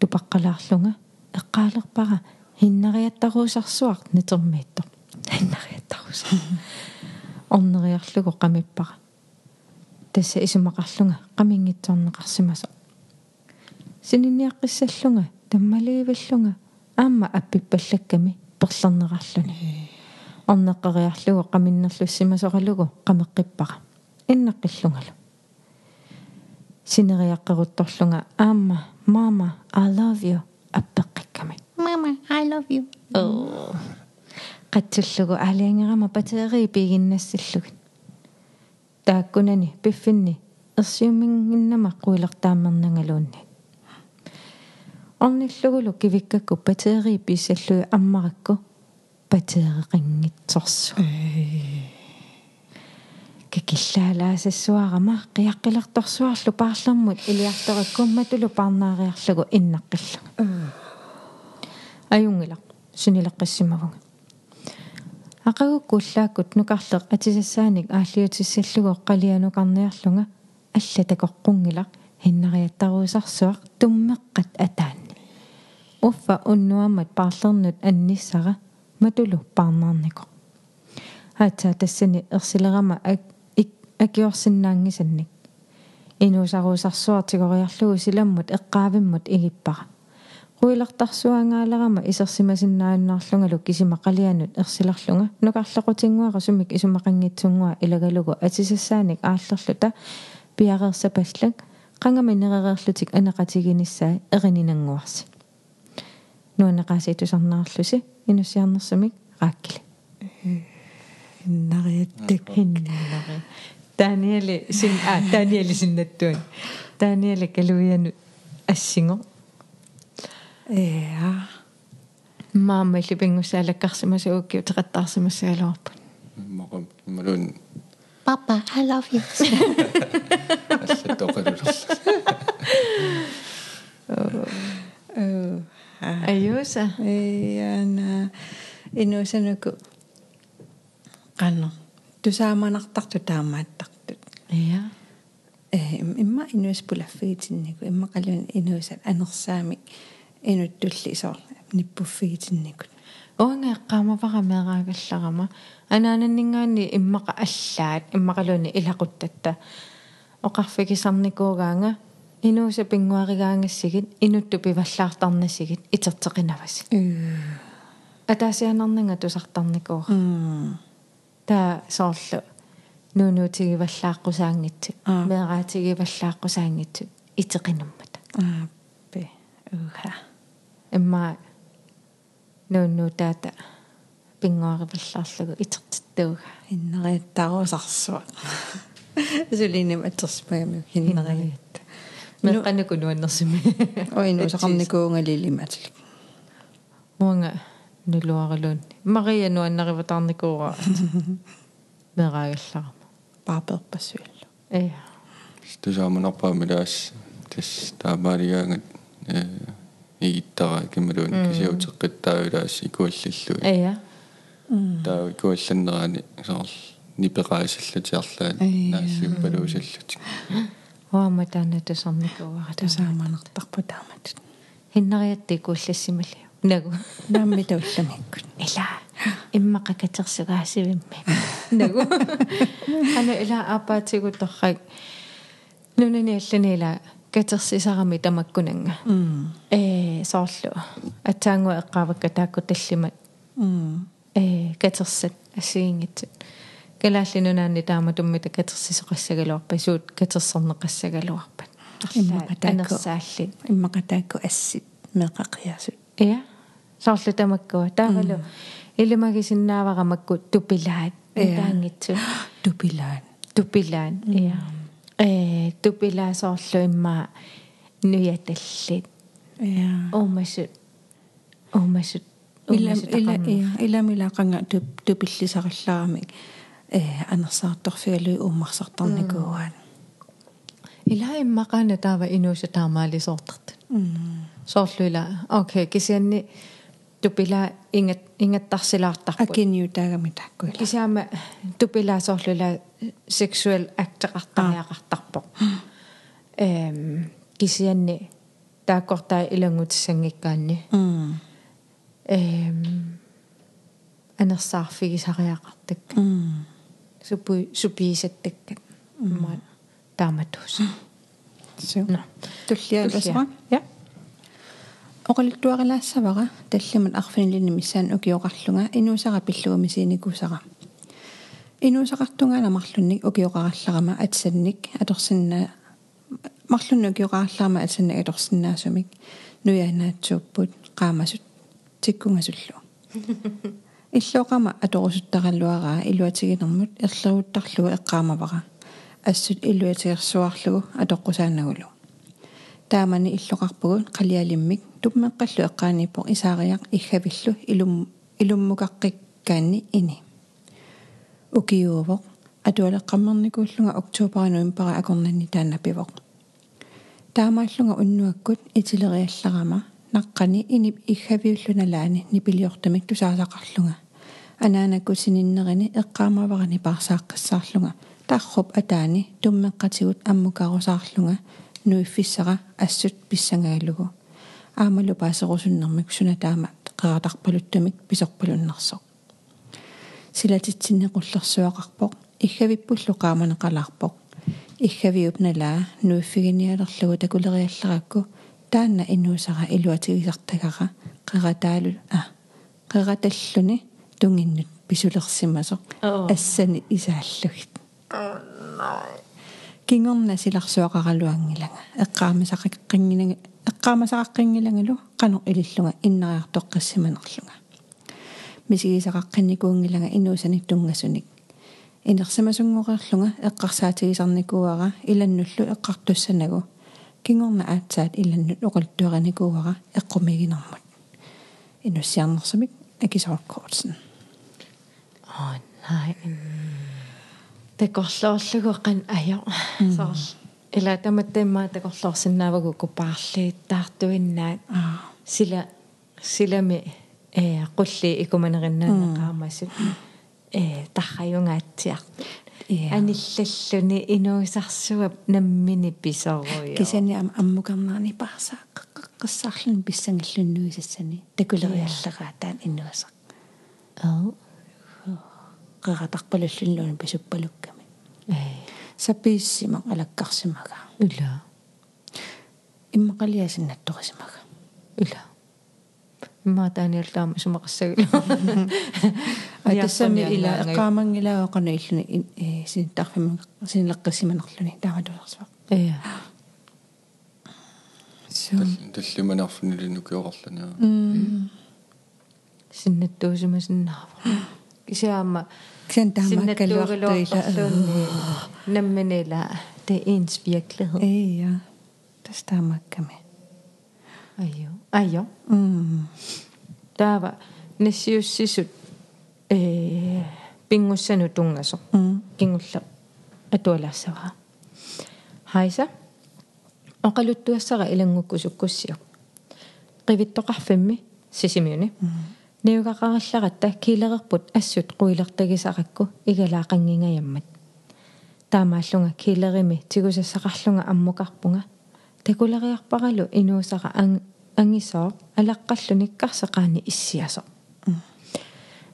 тупаққалаарлунга эққаалерпара хиннариаттаруусарсуарт нитермииттор [LAUGHS] хиннариаттарус [LAUGHS] орнериарлугу қамиппара тасса исумақарлунга қамингитсорнеқарсимасо сининниаққиссаллунга таммаливаллунга аама аппиппаллакками перлернерарлуни орнеққариарлугу қаминнерлуссимасоралугу қамеққиппара иннаққиллунгалу синериаққерутторлунга аама мама i love you. Аппеққикками мама i love you. Оо қатсуллугу алиангерама патерии пигиннассаллугит тааккунани пиффинни ерсиумингиннама қуилертааммернангалуунни орниллугулу кивиккакку патерии писсаллуи аммаракку патереқингитсорсу кикиллаалаасассуарама қиаққилерторсуарлу паарлэрмут илиартораккумматулу парнаариарлугу иннаққилла аюнгила сунилеққиссимавунга ақагуккуллааккут нукарлеқ атисассааник ааллиутиссаллугу қалианукарниарлунга алла такоққунгила хиннариаттаруусарсуақ туммеққат атаанни уффа уннуаммат паарлернут анниссара матулу парнаарнико хаатса тассани ерсилерама ак акиорсиннаангисанник инуусаруусарсуартигориарлугу силаммут эққаавиммут игиппара қуилертарсуангаалерама исерсимасиннааннаарлунгалу кисимақалианут ерсиларлунга нукарлеқутингуара сумик исумақангитсунгуа илагалугу атисассааник ааллерлута пиареерсапаллак qangama nerereerlutik anaqatiginissaa erinинангуарси нуанеқаасиитусарнаарlusi инуссиарнерсумик рааккили иннариаттик хиннари таниали син а таниали синнаттуан таниали калуиану ассинго эа маама липингуссаалаккарсимаса ууккиу теқаттаарсимассаалуарпут мақам малун папа i love you. Аллатоқалулерс э аюса эяна инусануку qanno тусааманартарту таамааттартут я э имма инуус пулаффигитиннику имма қалуун инуусат анерсаамик инуттулли исоор ниппуффигитинникут оонгаэккаамавара меэраагалларама анаананнингаани иммаqa аллаат иммaqaluuni илақуттатта оқарфигисарникуугаанга инууса пингуаригаангассигит инутту пиваллаартарнасигит итертеқинавас атаасианарнага тусартарникуура м. Таа соорлу. Нуунуутигиваллааққусаангитсу Аа. меэраатигиваллааққусаангитсу итеқинуммата ааппи уха имма нууннуутаата пингуариваллаарлугу итертиттууга иннериаттарусарсуа сулиним атерспаами хиннериат меққануку нуаннерсими оинусақарникуунгалилиматлик муанга нулуаралуун мария нуаннариватарникуура мераагалларама пааперпассуаллу э. Тусааманарпаамилаас тас таамаалигаангат э ииттара кималуун кисиутеққиттаавилаас икуаллиллуи эя таа икуалланнерани соор нипеқаасаллатиарлаани Ая. наассиппалуусаллутик уама таана тусарникууара тусааманартарпу таамат хиннариатти кууллассимали нагу. Намми таулламиккут ила иммаqa катерсугаасивимми нагу. Ана ила апаатигутторрак нунани алланила катерсисарами тамаккунанга м э соорлу атаангуа эққавакка таакку таллимат м э катерсат ассигингитсат калааллинунаанни таама туммита катерсисоқассагалуарпа суут катерсернеқассагалуарпат Иммаqa таакку. анерсаалли иммакатаакку ассит меқақиасут я соорлу тамаккуа таавалу илимагисиннааварамакку тупилаат Иа. таангитсу тупилаан тупилаан я э тупилаасоорлу имма нуяталлит я оомасут оомасут илам ила я иламилаақанга туп тупиллисарилларамик э анерсаарторфигалуи уммарсартарникууаан ила иммақаана таава инууса таамаалисоортарт м соорлуила окей кисианни тупила ингат ингаттарсилаартарпут акиниу таагами тааккуила кисиама тупилаасоорлуила сексуал актеқартариақартарпо эм кисианни тааккортаа илангутиссангиккаанни м эм анерсаарфигисариақартак м супу супиисаттаккат имма тааматус су no туллиаласера ja оқалуттуарилаассавара таллимат арфинилини миссаан укиоқарлунга инуусара пиллугами синикусара инуусақартунгаана марлунник укиоқаралларама атсанник аторсинна марлунни укиоқаралларама атсанник аторсиннаасумик нуяанаатсууппут qaamасут тиккунгасуллу. [LAUGHS] Иллоqama аторусуттараллуараа илуатигинэрмут ерлеруттарлугу эққаамавара. Ассут илуатигерсуарлугу атоққусаанагулу таамани иллоқарпугут қалиалиммик туммеққаллу эққаанииппо исаариақ иггавиллу илум илуммуқаққиккаани ини укиуувоқ атуалеққаммерникууллунга октообера ноембера акорнанни таанапивоқ таамааллунга уннуаккут итилериалларама наққани инип иггавиуллуналаани нипилиортамик тусаасақарлунга. Анаанакку сининнерини эққаамаварани парсааққиссаарлунга. Тарруп атаани туммеққатигут аммукарусаарлунга. Нуиффиссара ассут писсангаалугу аамалу паасерусуннэрмик сунатаама қератарпалуттамик писорпалуннэрсоқ силатитсиннеқуллерсуақарпоқ иггавиппуллу qaamaneqalarpoq иггавиуп налаа нуиффигиниалерлугу такулериалларакку таанна инуусара илуатигисартагара qerataalu а qeratalluni тунгиннут писулерсимасоq ассани исааллугит. Кингорна силарсуақаралуангилага эққаамасақаққингилага эққаамасақаққингилагалу қано илиллунга. Иннариартоққассиманерлунга мисигисақаққинникуунгилага инуусаник тунгасуник инерсимасунгоқерлунга эққарсаатигисарникууара иланнуллу эққартуссанагу кингорна аатсаат иланнут оқалтуараникууара эққумигинэрмут инуссиарнерсамик акисаоркоорсен аа най такорлоорлугоқан аяа соор ила таматтаиммаа такорлоорсинаавагу купаарлииттаартуиннаат сила силами э qulli икуманериннаанеқаамасут э тарраюнгаатсиар аниллаллуни инуисарсуап наммини писоруйо кисани ам аммукарнаарни парсаа қиссаарлун писсангиллуннуисассани такулериаллераа таан иннуасақ аа qeqataqpalullunnuni pisuppalukkami э. Сапииссима алаккарсимага. Ула иммақалиасиннатторисимага ула ма таниаллаама сумақассагила атассами ила эққаамангилаоқана иллуни э синтарфимма синлеққиссиманерлуни тааматулерсуа э таллиманаарфунилинукиоқарлуниа синнаттуусимасиннаава кисаама ксэн таамааккалуартуила намминила det er ens virkelighed э я тастаамакками айо айо м таава нассиуссисут э пингуссану тунгасо м кингулла атуалаассаваа хайса оқалуттуассара илангуккусуккуссиу qivittoqarfimmi sisimiuni niugaqarallaratta kiilererput assut quilерtagисаракку игалаақангингайаммат таамааллунга килерими тигусассақарлунга аммукарпунга такулериарпаралу инуусара ангисоо алаққаллуниккарсеқаани иссиасо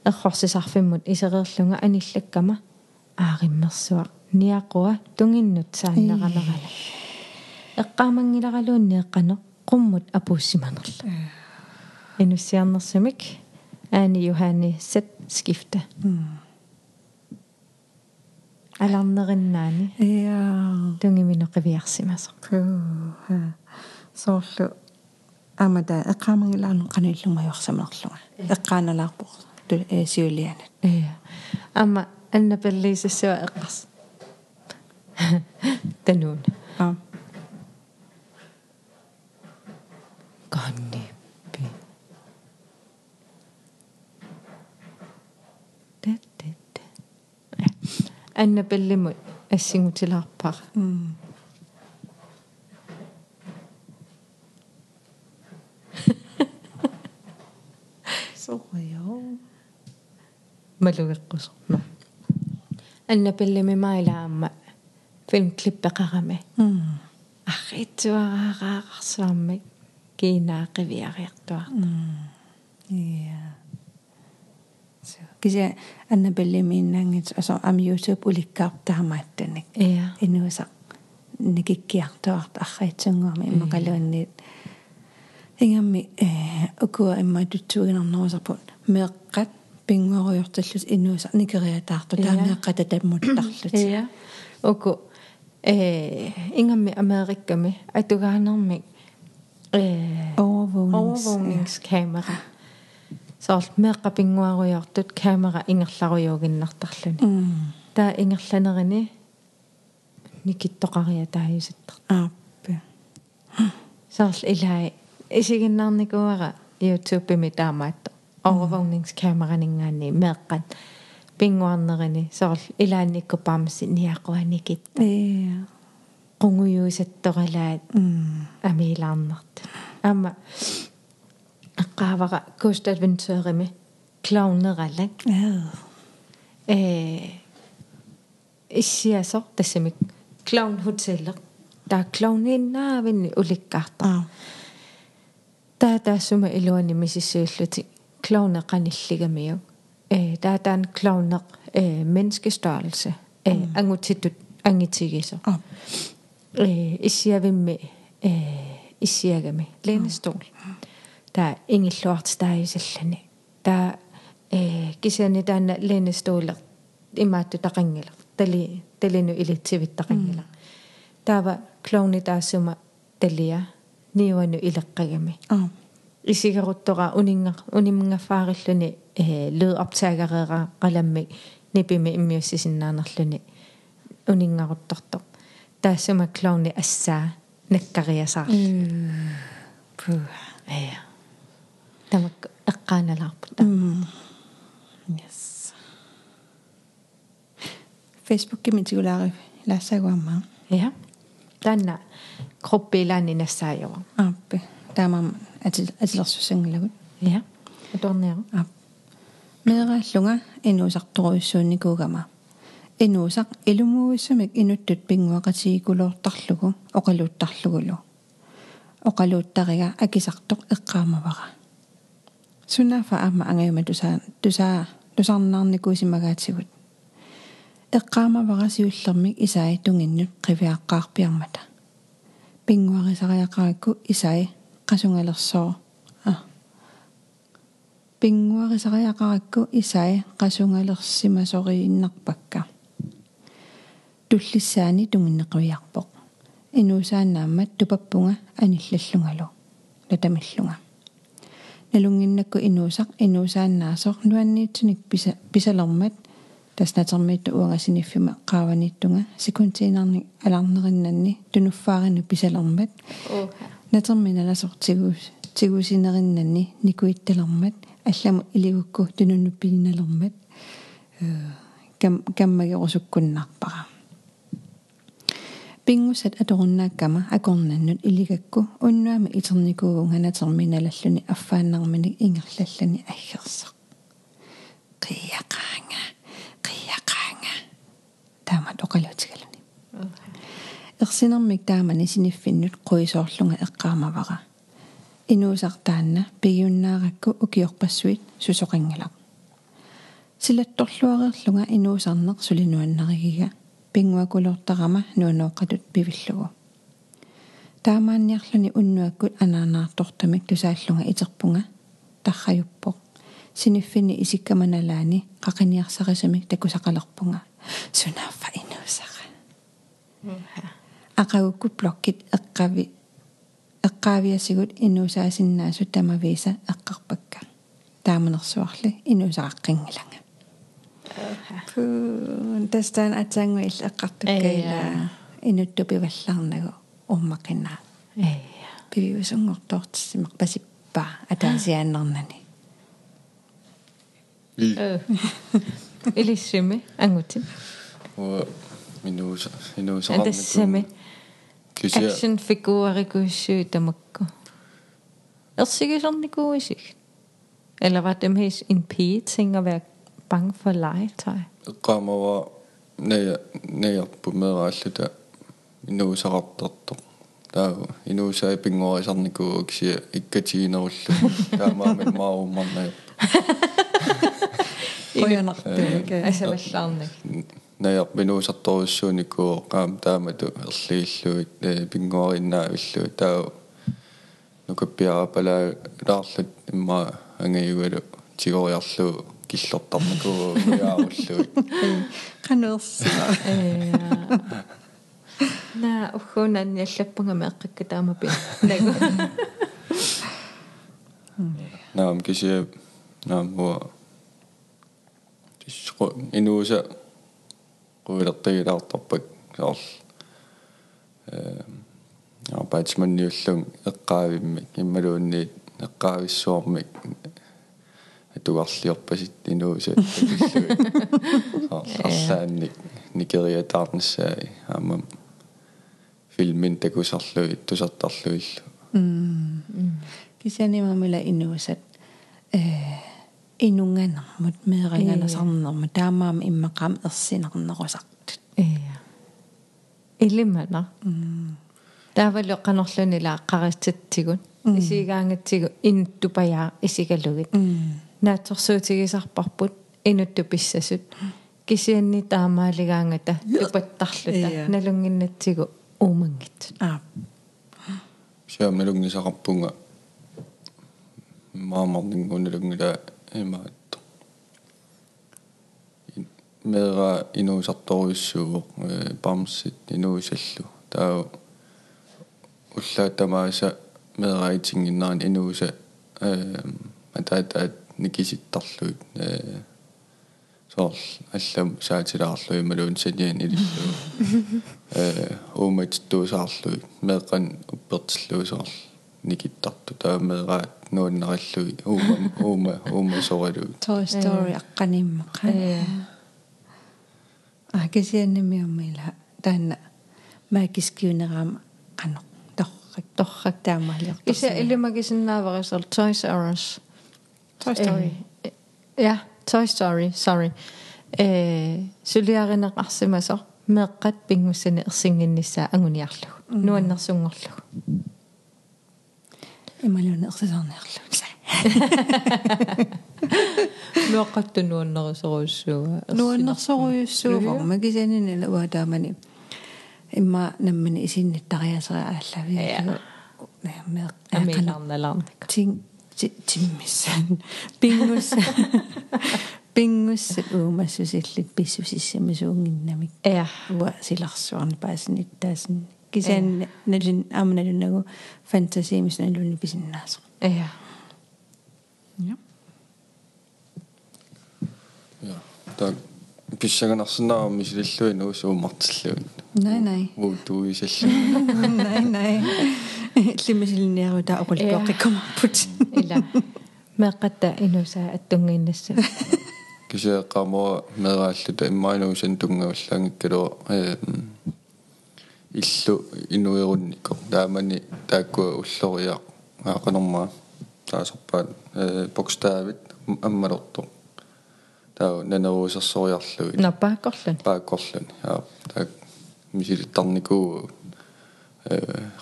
эрхорсисарфиммут исереерлунга аниллаккама аариммерсуа ниақуа тунгиннут сааннеранерала эққаамангиларалуунни эққано qumмут апууссиманерла инуссиарнерсумик аани юхани сет скифта аларнериннаани я тунгиминеқивиарсимасо куха соорлу амада эққаамангилаарну канаиллумаюарсамерлунга эққааналаарпо ту э сиулианат э ама анна пеллисассуа эққарс тануун а канниппи анна пеллимут ассигутилаарпара [LAUGHS] м сооё малугеққусорма анна пеллими маилаама филмклиппеқарами м арритсуараараарсуарми кинаақивиариартуар я så kisa anna bellimiinnaangit aso am youtube ulikkaartaamaattanik иа inuusa nikikkiartuart arraitsunguarmi immaqaluanniit ингамми э укуа имма тутсугинарнерусарпут меэккат пингуаруйорталлус иннууса никериатаарту таамеэкката таммуттарлут ja oku э ингамми америкками атугаанерми э overvågnings overvågningskamera сорл меэккапингуаруйортут камера ингерларуйуугиннартарлуни таа ингерланерини никиттоқариа тааюсаттар ааппи сорл илаи исигиннарникуара YouTube-ми таамаатто. Overvågningskameraningaani меэккат пингуарнерини сорл илаанникку паамасси ниақуаникит э qungujuusattoralaat м амилаарнарт. Аама аққаавара Coast Adventure-ми клаунералак э э иссиасор тассамик клаун хотеллер таа клауниннаавинни уликкаарта аа таа таассума илуани мисиссууллути клауне qanilligamiu э таа таан клаунеq э menneskestørrelse. Э ангутиттут ангитигисо аа э таа ингиллуартитааюсаллани таа э кисани таана лэнестолер имаатту тақангилер тали талину илитсивиттақангилер таава клоуни таассума талия ниуану илеққагами аа исигеруттора унинга унимнгафаариллуни э лyd optagerera qalammi nipimi immiussisinnaanerluni uningaruttortoq taassuma clowni assaa nakkariasaar пу ая тамак эққааналаарпут м yes Facebook кимитигулаари лаассагуамма я танна группилаани нассаajава ааппи таамам атил атилерсусанглагут я аторнеера аа меэрааллунга инуусарторуйссуунникуугама инуусақ илумууиссамик инуттут пингуақатигикулуортарлугу оқалууттарлугулу оқалууттарига акисартоқ эққаамавара сунафа аама ангаюма тусаа тусаа тусарнаарникуусимагаатсигут эққаамавара сиуллермик исаи тунгиннут қивиаққаарпиармата пингуарисариақаракку исаи qasungalersoo а пингуарисариақаракку исаи qasungalersимасорииннарпакка туллиссаани тунгиннеқивиарпоқ инуусаанааммат тупаппунга аниллаллунгалу латамиллунга налунгиннакку инуусақ инуусааннаасоқ нуанниитсуник писа писалермат таснатермиитту уангасиниффима qaavaniittunga секунтиинарник аларнериннанни тунуффаарину писалермат натерминаласор тигуус тигуусинериннанни никуитталермат алламу илигукку тунуннуппилиналермат э кам каммагерусуккуннарпара пингусат аторуннааккама акорнаннут илигакку уннуама итерникуугунганатерминалаллуни аффааннарминик ингерлаллани аггерсақ қиақаанга қиақаанга таама тоқалуутигалуни ерсинермик таамани синиффиннут қуисоорлунга эққаамавара инуусартаанна пигиуннааракку укиорпассуит сусоқангалақ силатторлуареерлунга инуусарнеқ сулинуаннаригига пингуакулуортарама нуанооққатут пивиллугу. Таамаанниарлуни уннуаккут анаанаартортамик тусааллунга итерпунга тарраюппоқ синиффини исиккаманалаани қақиниарсарисамик такусақалерпунга. Сунааффа инуусара ақагукку блоккит эққави эққаавиасигут инуусаасиннаасу тамависа эққарпакка. Тааманерсуарли инуусақаққингиланга Pŵn tastaan atsanguil eqqartukkaila inuttupi vallarnagu ummaqinna. Eia. Piviusungortortissimaq pasippa ataasiaannernani. Ilissimi angutin. Ua minu minu saarniku. Atassami. Action figuurikuussu tamakku. Ersigisornikuisik. Eller var dem his en pige ting at være bange for legetøj? Kom over, når jeg, når jeg på med også I nu så råbt der nu så er penge over sådan en god ikke ikke tjener også. Der er meget med meget om man er. Ikke nok det. Altså hvad sådan er minuusartorissuunikuu qaam taamatu erliilluit pingoorinnaavillu taa nukappiarapalaa laarlut imma angajugalu tigoriarlu киллортарнику яаруллуи канерсаа на ухуунан яллаппунга меэккакка таамапи нагу наам кися наам во тиско инууса quvилертагилаартарпак саарл э апаатсманниуллун эққаавиммик иммалуунниит эққаависсуармик атугарлиорпасит инууса саарл арлаанник никериатаарнассаа аамам филмин такусарлуи тусартарлуиллу кисанимамила инуусат э инунганермут меэриганасарнерма таамаама иммақаам ерсинернерусартут ия илимана таавалу канорлунила аққаристатсигун исигаангатсигу инуттупаяа исигалугит наатсорсуутигисарпарпут инутту писсасут кисианни таамаалигаангата тупаттарлута налунгиннатсигу уумангит аа сиам налунгисақарпунга маамарнингуналунгила имаатто мера инуусарторуиссууоқ э памсит инуусаллу таа уллаатамааса мераитингиннаан инууса э матаатаат никиситтарлуит [LAUGHS] э соор аллам саатилаарлуи малуун саниан илиллу э ууматитуусаарлуи меэкъан уппертиллуусаар никиттарту таамеэраат нуаннариллуи уума уума уума соралуи Toy Story аққаниммақа ия а кисианнимиуммила таанна маакискиунераама қано торрак торрак таамаалиор иса илимагисиннааварисер Toys R Us Toy Story. Øh, ja, Toy Story, sorry. Syliarinaqarsimasoq meqqat pingussani ersinginnissaa anguniarlugu. Nuannersunngorlugu. Imalun ersisornerlugu. Meqqattu nuannerusoruissuuga. Nuannersoruissuuga magisanini luataamani. Imma nammani isinnittariasera aallavi. Ja. Meqqanarnalarnik. Ting timmisse, pingusse pingusse uumassusillit pissusissiamisuunginnamik ja ua silarsuarni paasinnittaasin kisan nalin amnalunagu fantasiimis nalunni pisinnaasa ja ja tak писсаганарсинаарми силиллуи нуус уумартиллуин най най. Уутуисаллу [LAUGHS] най най. Лимисилниару таа оқулпоқиккумарпут ила меэққатта инусаа аттунгииннасса кисеэққамуа мерааллута иммаануусан тунгаваллаангиккалуа э иллу инуерунникко таамани тааккуа уллориаа аақанормаа таасарпаат бокставит аммалорто таа нанерусерсориарлуи напааккорлун пааккорлун аа таа мисилиттарникуу э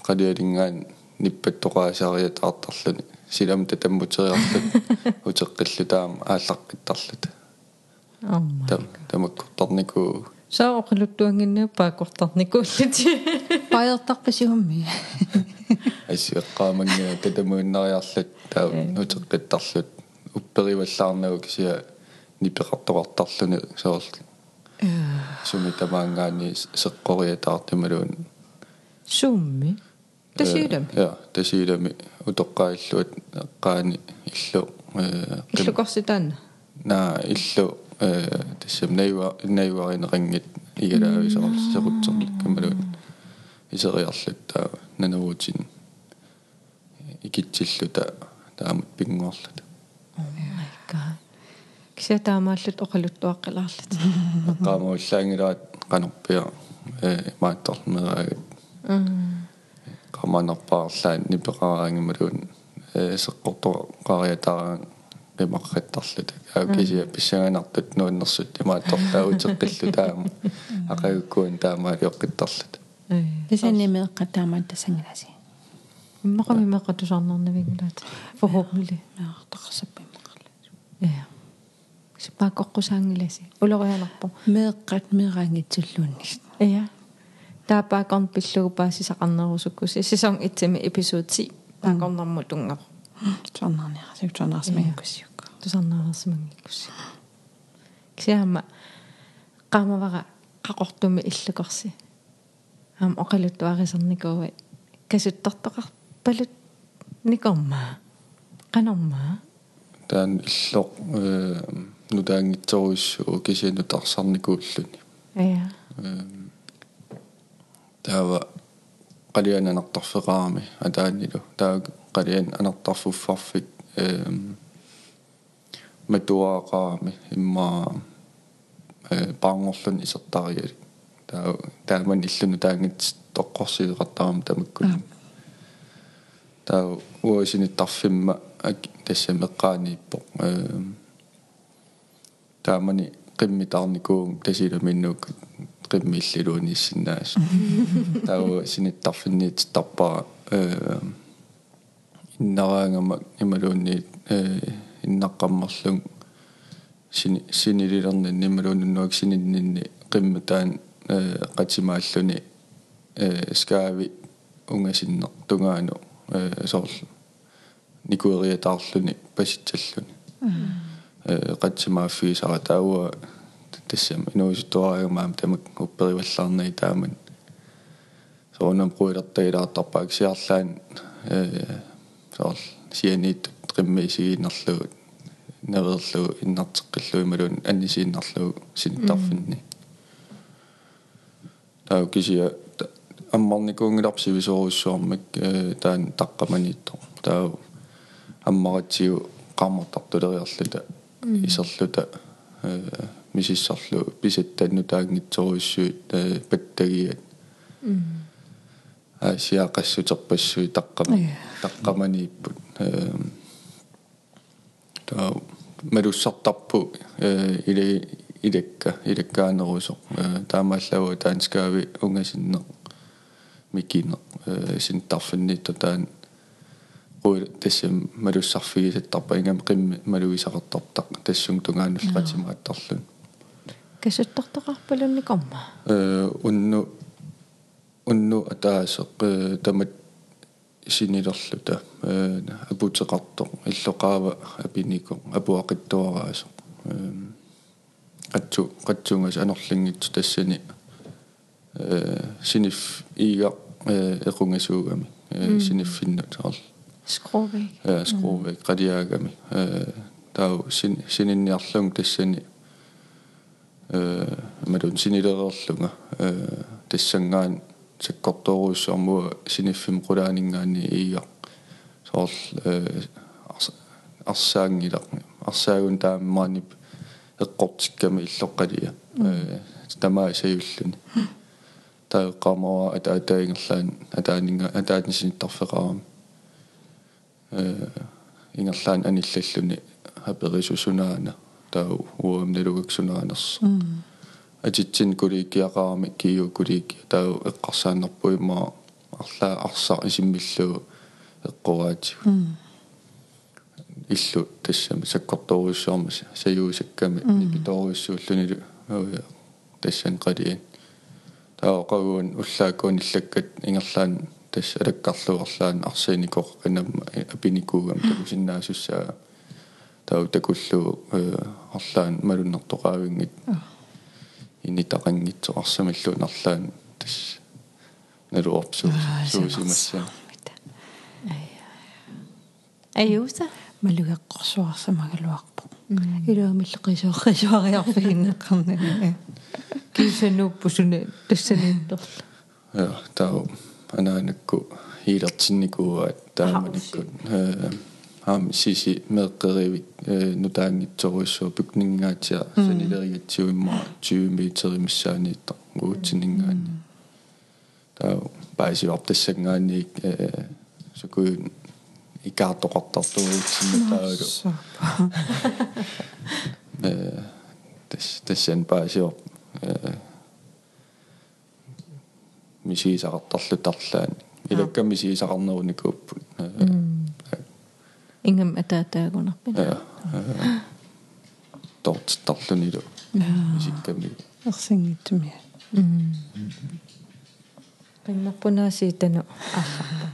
qalialingaan ниппаттоqaасариатаартарлуни силам татаммутериарлут утеққиллу таама ааллаққиттарлут амма там тамаккортарникуу саа оқилуттуангиннаа пааккортарникууллути паертарписигумми ассиэққаамангина татамуиннариарлут таа утеққиттарлут. Уппериваллаарнагу кисиа нипеқартоқартарлуни соорл суми тамаангаани сеққориатаартималуун сумми тасиилам я тасиилами утоққаиллуат эққаани иллу э иллукорситаанна на иллу э тассам наива наиваринеқангит игалаависоор серутсерлик камалуун исериарлут таа нанавуутин икитсиллута таамут пингуарлут майка кисатаамааллут оқалуттуаққилаарлут эққаамауллаангилаат қанерпиа э мааттарлмераагат qamaanerpaarlaat nipeqaraangimалуун э сеққортоқариатаараа qimaqqittарлут аукисиа писсаганартут нуаннерсут имаатторлаутеққиллу таама ақагуккуун таамаалиоққиттарлут. Писанимеэққатаамаат тасангиласи иммақами меққатусаарнернавингулаат forhåbentlig наартақсаппиммақарла ja сипааққоққусаангиласи улорианарпо меэққат меэраангитсуллууннис ja таапаакорн пиллугу паасисақарнерусуккуси сезон 1 эпизод 10 таакорнарму тунгап Tuarnaarniarasuk tuarnaarsimangikkussiukku. тусарнаарсимангиккусси кисиама qaamavara qaqortumi иллукорси аам оқалуттуарисерникууи касуттартоқарпалут никормаа qanормаа таан иллоқ э нутаангитсоруиссуу кисиану тарсарникууллуни ая. Таава қалиан анартарфеқарами атааннилу таа қалиан анартарфуффарфик эм матуаақарами имма э паангорлун исертариали таа тааман иллуну таангит тоққорсиеқартарам тамаккулу таа уасиниттарфимма ак тассамеққаанииппо эм таамани qimmitарникуум тасиламиннук qimmiиллилуунissиннаас [LAUGHS] таа синиттарфинниит тарпара э иннараангама ималуунни э иннаққаммерлун сини синилилерни нималууннуак сининнинни qimmatаан э qatimaalluni э скаави унгасиннер тунгаану э соорлу никуериатаарлуни паситсаллуни. Э qatsimaaффигисара таауа тассам инуисуттуариумаам тамак уппериваллаарнай тааман соонам пруилертаилаартарпаак сиарлаан э соорл сианиит qimmiisigiinnerlugu наверлу иннартеққиллуи малун аннисииннарлугу синиттарфинни таа кисия аммарникуунгиларси висоруссуармак э таан таққаманиитто таа аммаратсиу qaammartartuleriarluta исерлута э мисиссарлу писаттанну таагнитсоруиссуит э паттагиат. А сиақассутерпассуи таққама таққаманииппут э таа малуссартарпу э иле илекка илеккаанерусо э таамааллаву таанскаави унгасинне микинне э синтарфиннитто таан qul tassam malussarfigisattarpa ingam qimmi maluisaqartartaq tassung tungaanulqatimaattarlun касуттортоқарпалунникорма э унну унну атаасеқ тамат синилерлута э апутеқартоқ иллоқаава апинико апуақиттуараасо э qatsu qatsungas anorlingitsu tassani э синиф иига э эқунгасуугами э синиффиннут орл скровик э скровек qadiaagami э тау син сининниарлун тассани э малун синилерерлунга. Э тассангаан саккорторуussуармуа синиффим qulaanингаани иига соорл э арсаангилақ арсаагун тааммаанип эққортикками иллоққалия э тамаа саюллуни. Таэққамаа атаатаингерлаан атаанинга атаатнисиниттарфеқарами э ингерлаан аниллаллуни аперисусунаана тау уамнелугаксунаанерс атитсин куликиақарами киу кулики тау эққарсааннарпуимаа арлаа арсаа исиммиллуу эққуаати иллу тассами саккорторуссуарма саюусакками нипиторуссууллунилу тассан қалиан таа qauun уллаакуун иллаккат ингерлаан тасс алаккарлуарлаан арсиникоқ инам апиникуугам такусиннаасуссаа тау такуллу арлаан малуннэртоqaавингит инитақангитсо арсамиллуун арлаан тасс налуорпсуу суусимассаа аюуса малугеққорсуарсамагалуарпо илуамиллеқисооррисуариарфигиннеқарнаа [LAUGHS] кисанууппусуна тассаниинторла я тау анаанакку хилертинникууа тааманикку э ам сиси меққеривик э нутаангитсоруиссуу пукнингаатиа санилериатсиуимма 20 метри миссааниитта уутсинингаани тау паисиортассангаани э сукуин икаартоқартартуутсиннатаагу э тэс тэсэн паисиор э мисисақартарлутарлаан илакка мисисақарнеруникууппут ингам атаатаагунарпина тортарлунилу мисикками ерсингитсумиа пиннарпунаасиитану аалларпа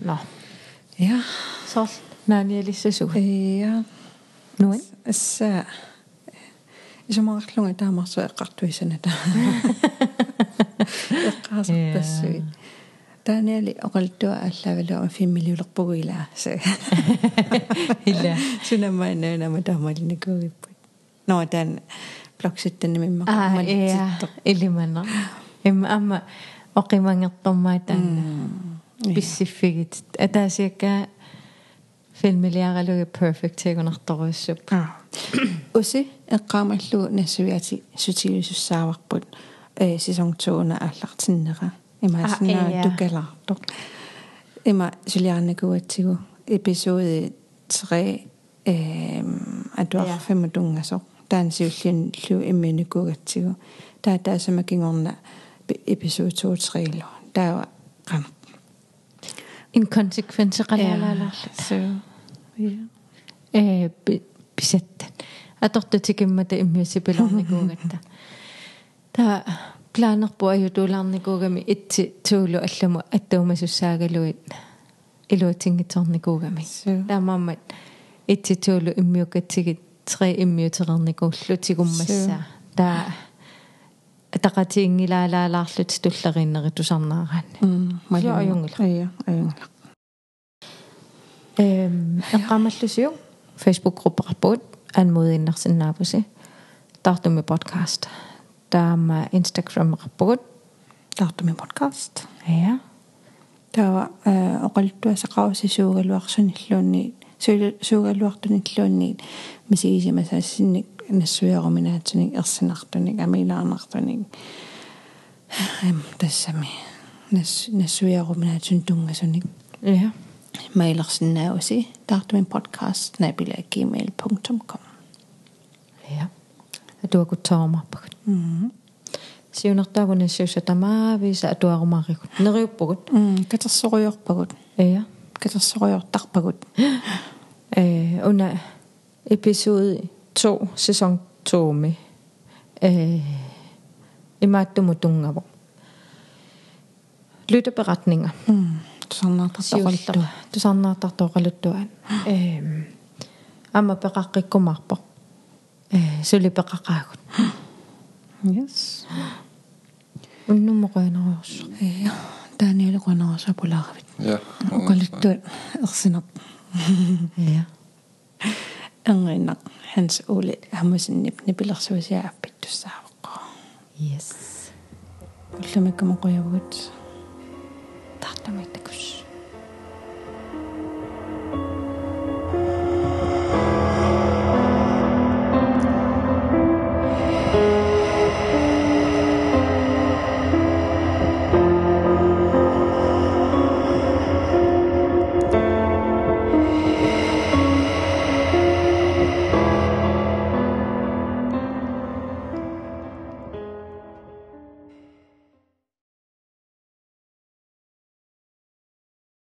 но. Ja сорл нааниалиссасуга ja нуан асса исумарарлунга таамарсу эққартуисана та эққаасартассуи таниали оқалтуа аллавалуа фиммилиулерпугуила се ила сунамааннаанама таамалинакугиппут но таан блокситтаннамимма аа я илимана имма амма оқимангертормаа таана писсиффигит атаасиакка филмилиаралуги perfect тегунарторуссуп уси эққаамаллугу нассуиати сутилусуссааварпут э сезон 2 на аллартиннера имаасна тукалаартоқ има сулиарнакуатсигу эпизоди 3 эм атуарфема тунгасоқ таан сиуллин лу имминукугатсигу таа таасамакингорна эпизод 2 3 лу таа қана инконсеквенсеқалаалааларлу so ja э писаттан атортутикиммата иммиусипилорникуугатта та планерпу аютуулаарникуугами итси туулу алламу аттаумасуссаагалуит илуатингиторникуугами so таамаамат итси туулу иммиукатсигит tre иммиутерерникууллу тигуммассаа таа атақатиингилаалаалаарлут туллериннери тусарнаараани mm Joo, ajungilla. ja ajungilla эм эққамаллусиу Facebook-группеқарпуут анмуудиннарсинаапуси тартуми подкаст таама Instagram-эқарпугут тартуми подкаст я тава оқалтуасақарусисуугалуарсуниллуунни суугалуартуниллуунни мисигисимасаассинник нассуяроминаатсуник ерсинартуник амилаарнартуник эм тассами нас нассуяроминаатсун тунгасуник я Mailersen er også i min podcast, gmail.com. Ja, du har kunnet tage mig på. Siunartaavun issuusatamaavisa atuarumaarikut. Neriuppugut. Mm, katassorujorpagut. Ja. Katassorujortarpagut. Eh, under episode 2, sæson 2 med. Eh, imattumutungavuk. Lytteberetninger. Mm. Тусарнаартартоқаллу тусарнаартартоқалуттуан эм ама пеқаққиккумаарпо э сули пеқақаагут yes. Уннуммоқуинеруйорсу ja таниали қонераса пулааравит ja оқалуттуат ерсинап я энгиннақ ханс ули хамусиннип нипилерсуисиааппит туссаавоққо. Yes. Уллумиккумоқуявгут だってもってくるし。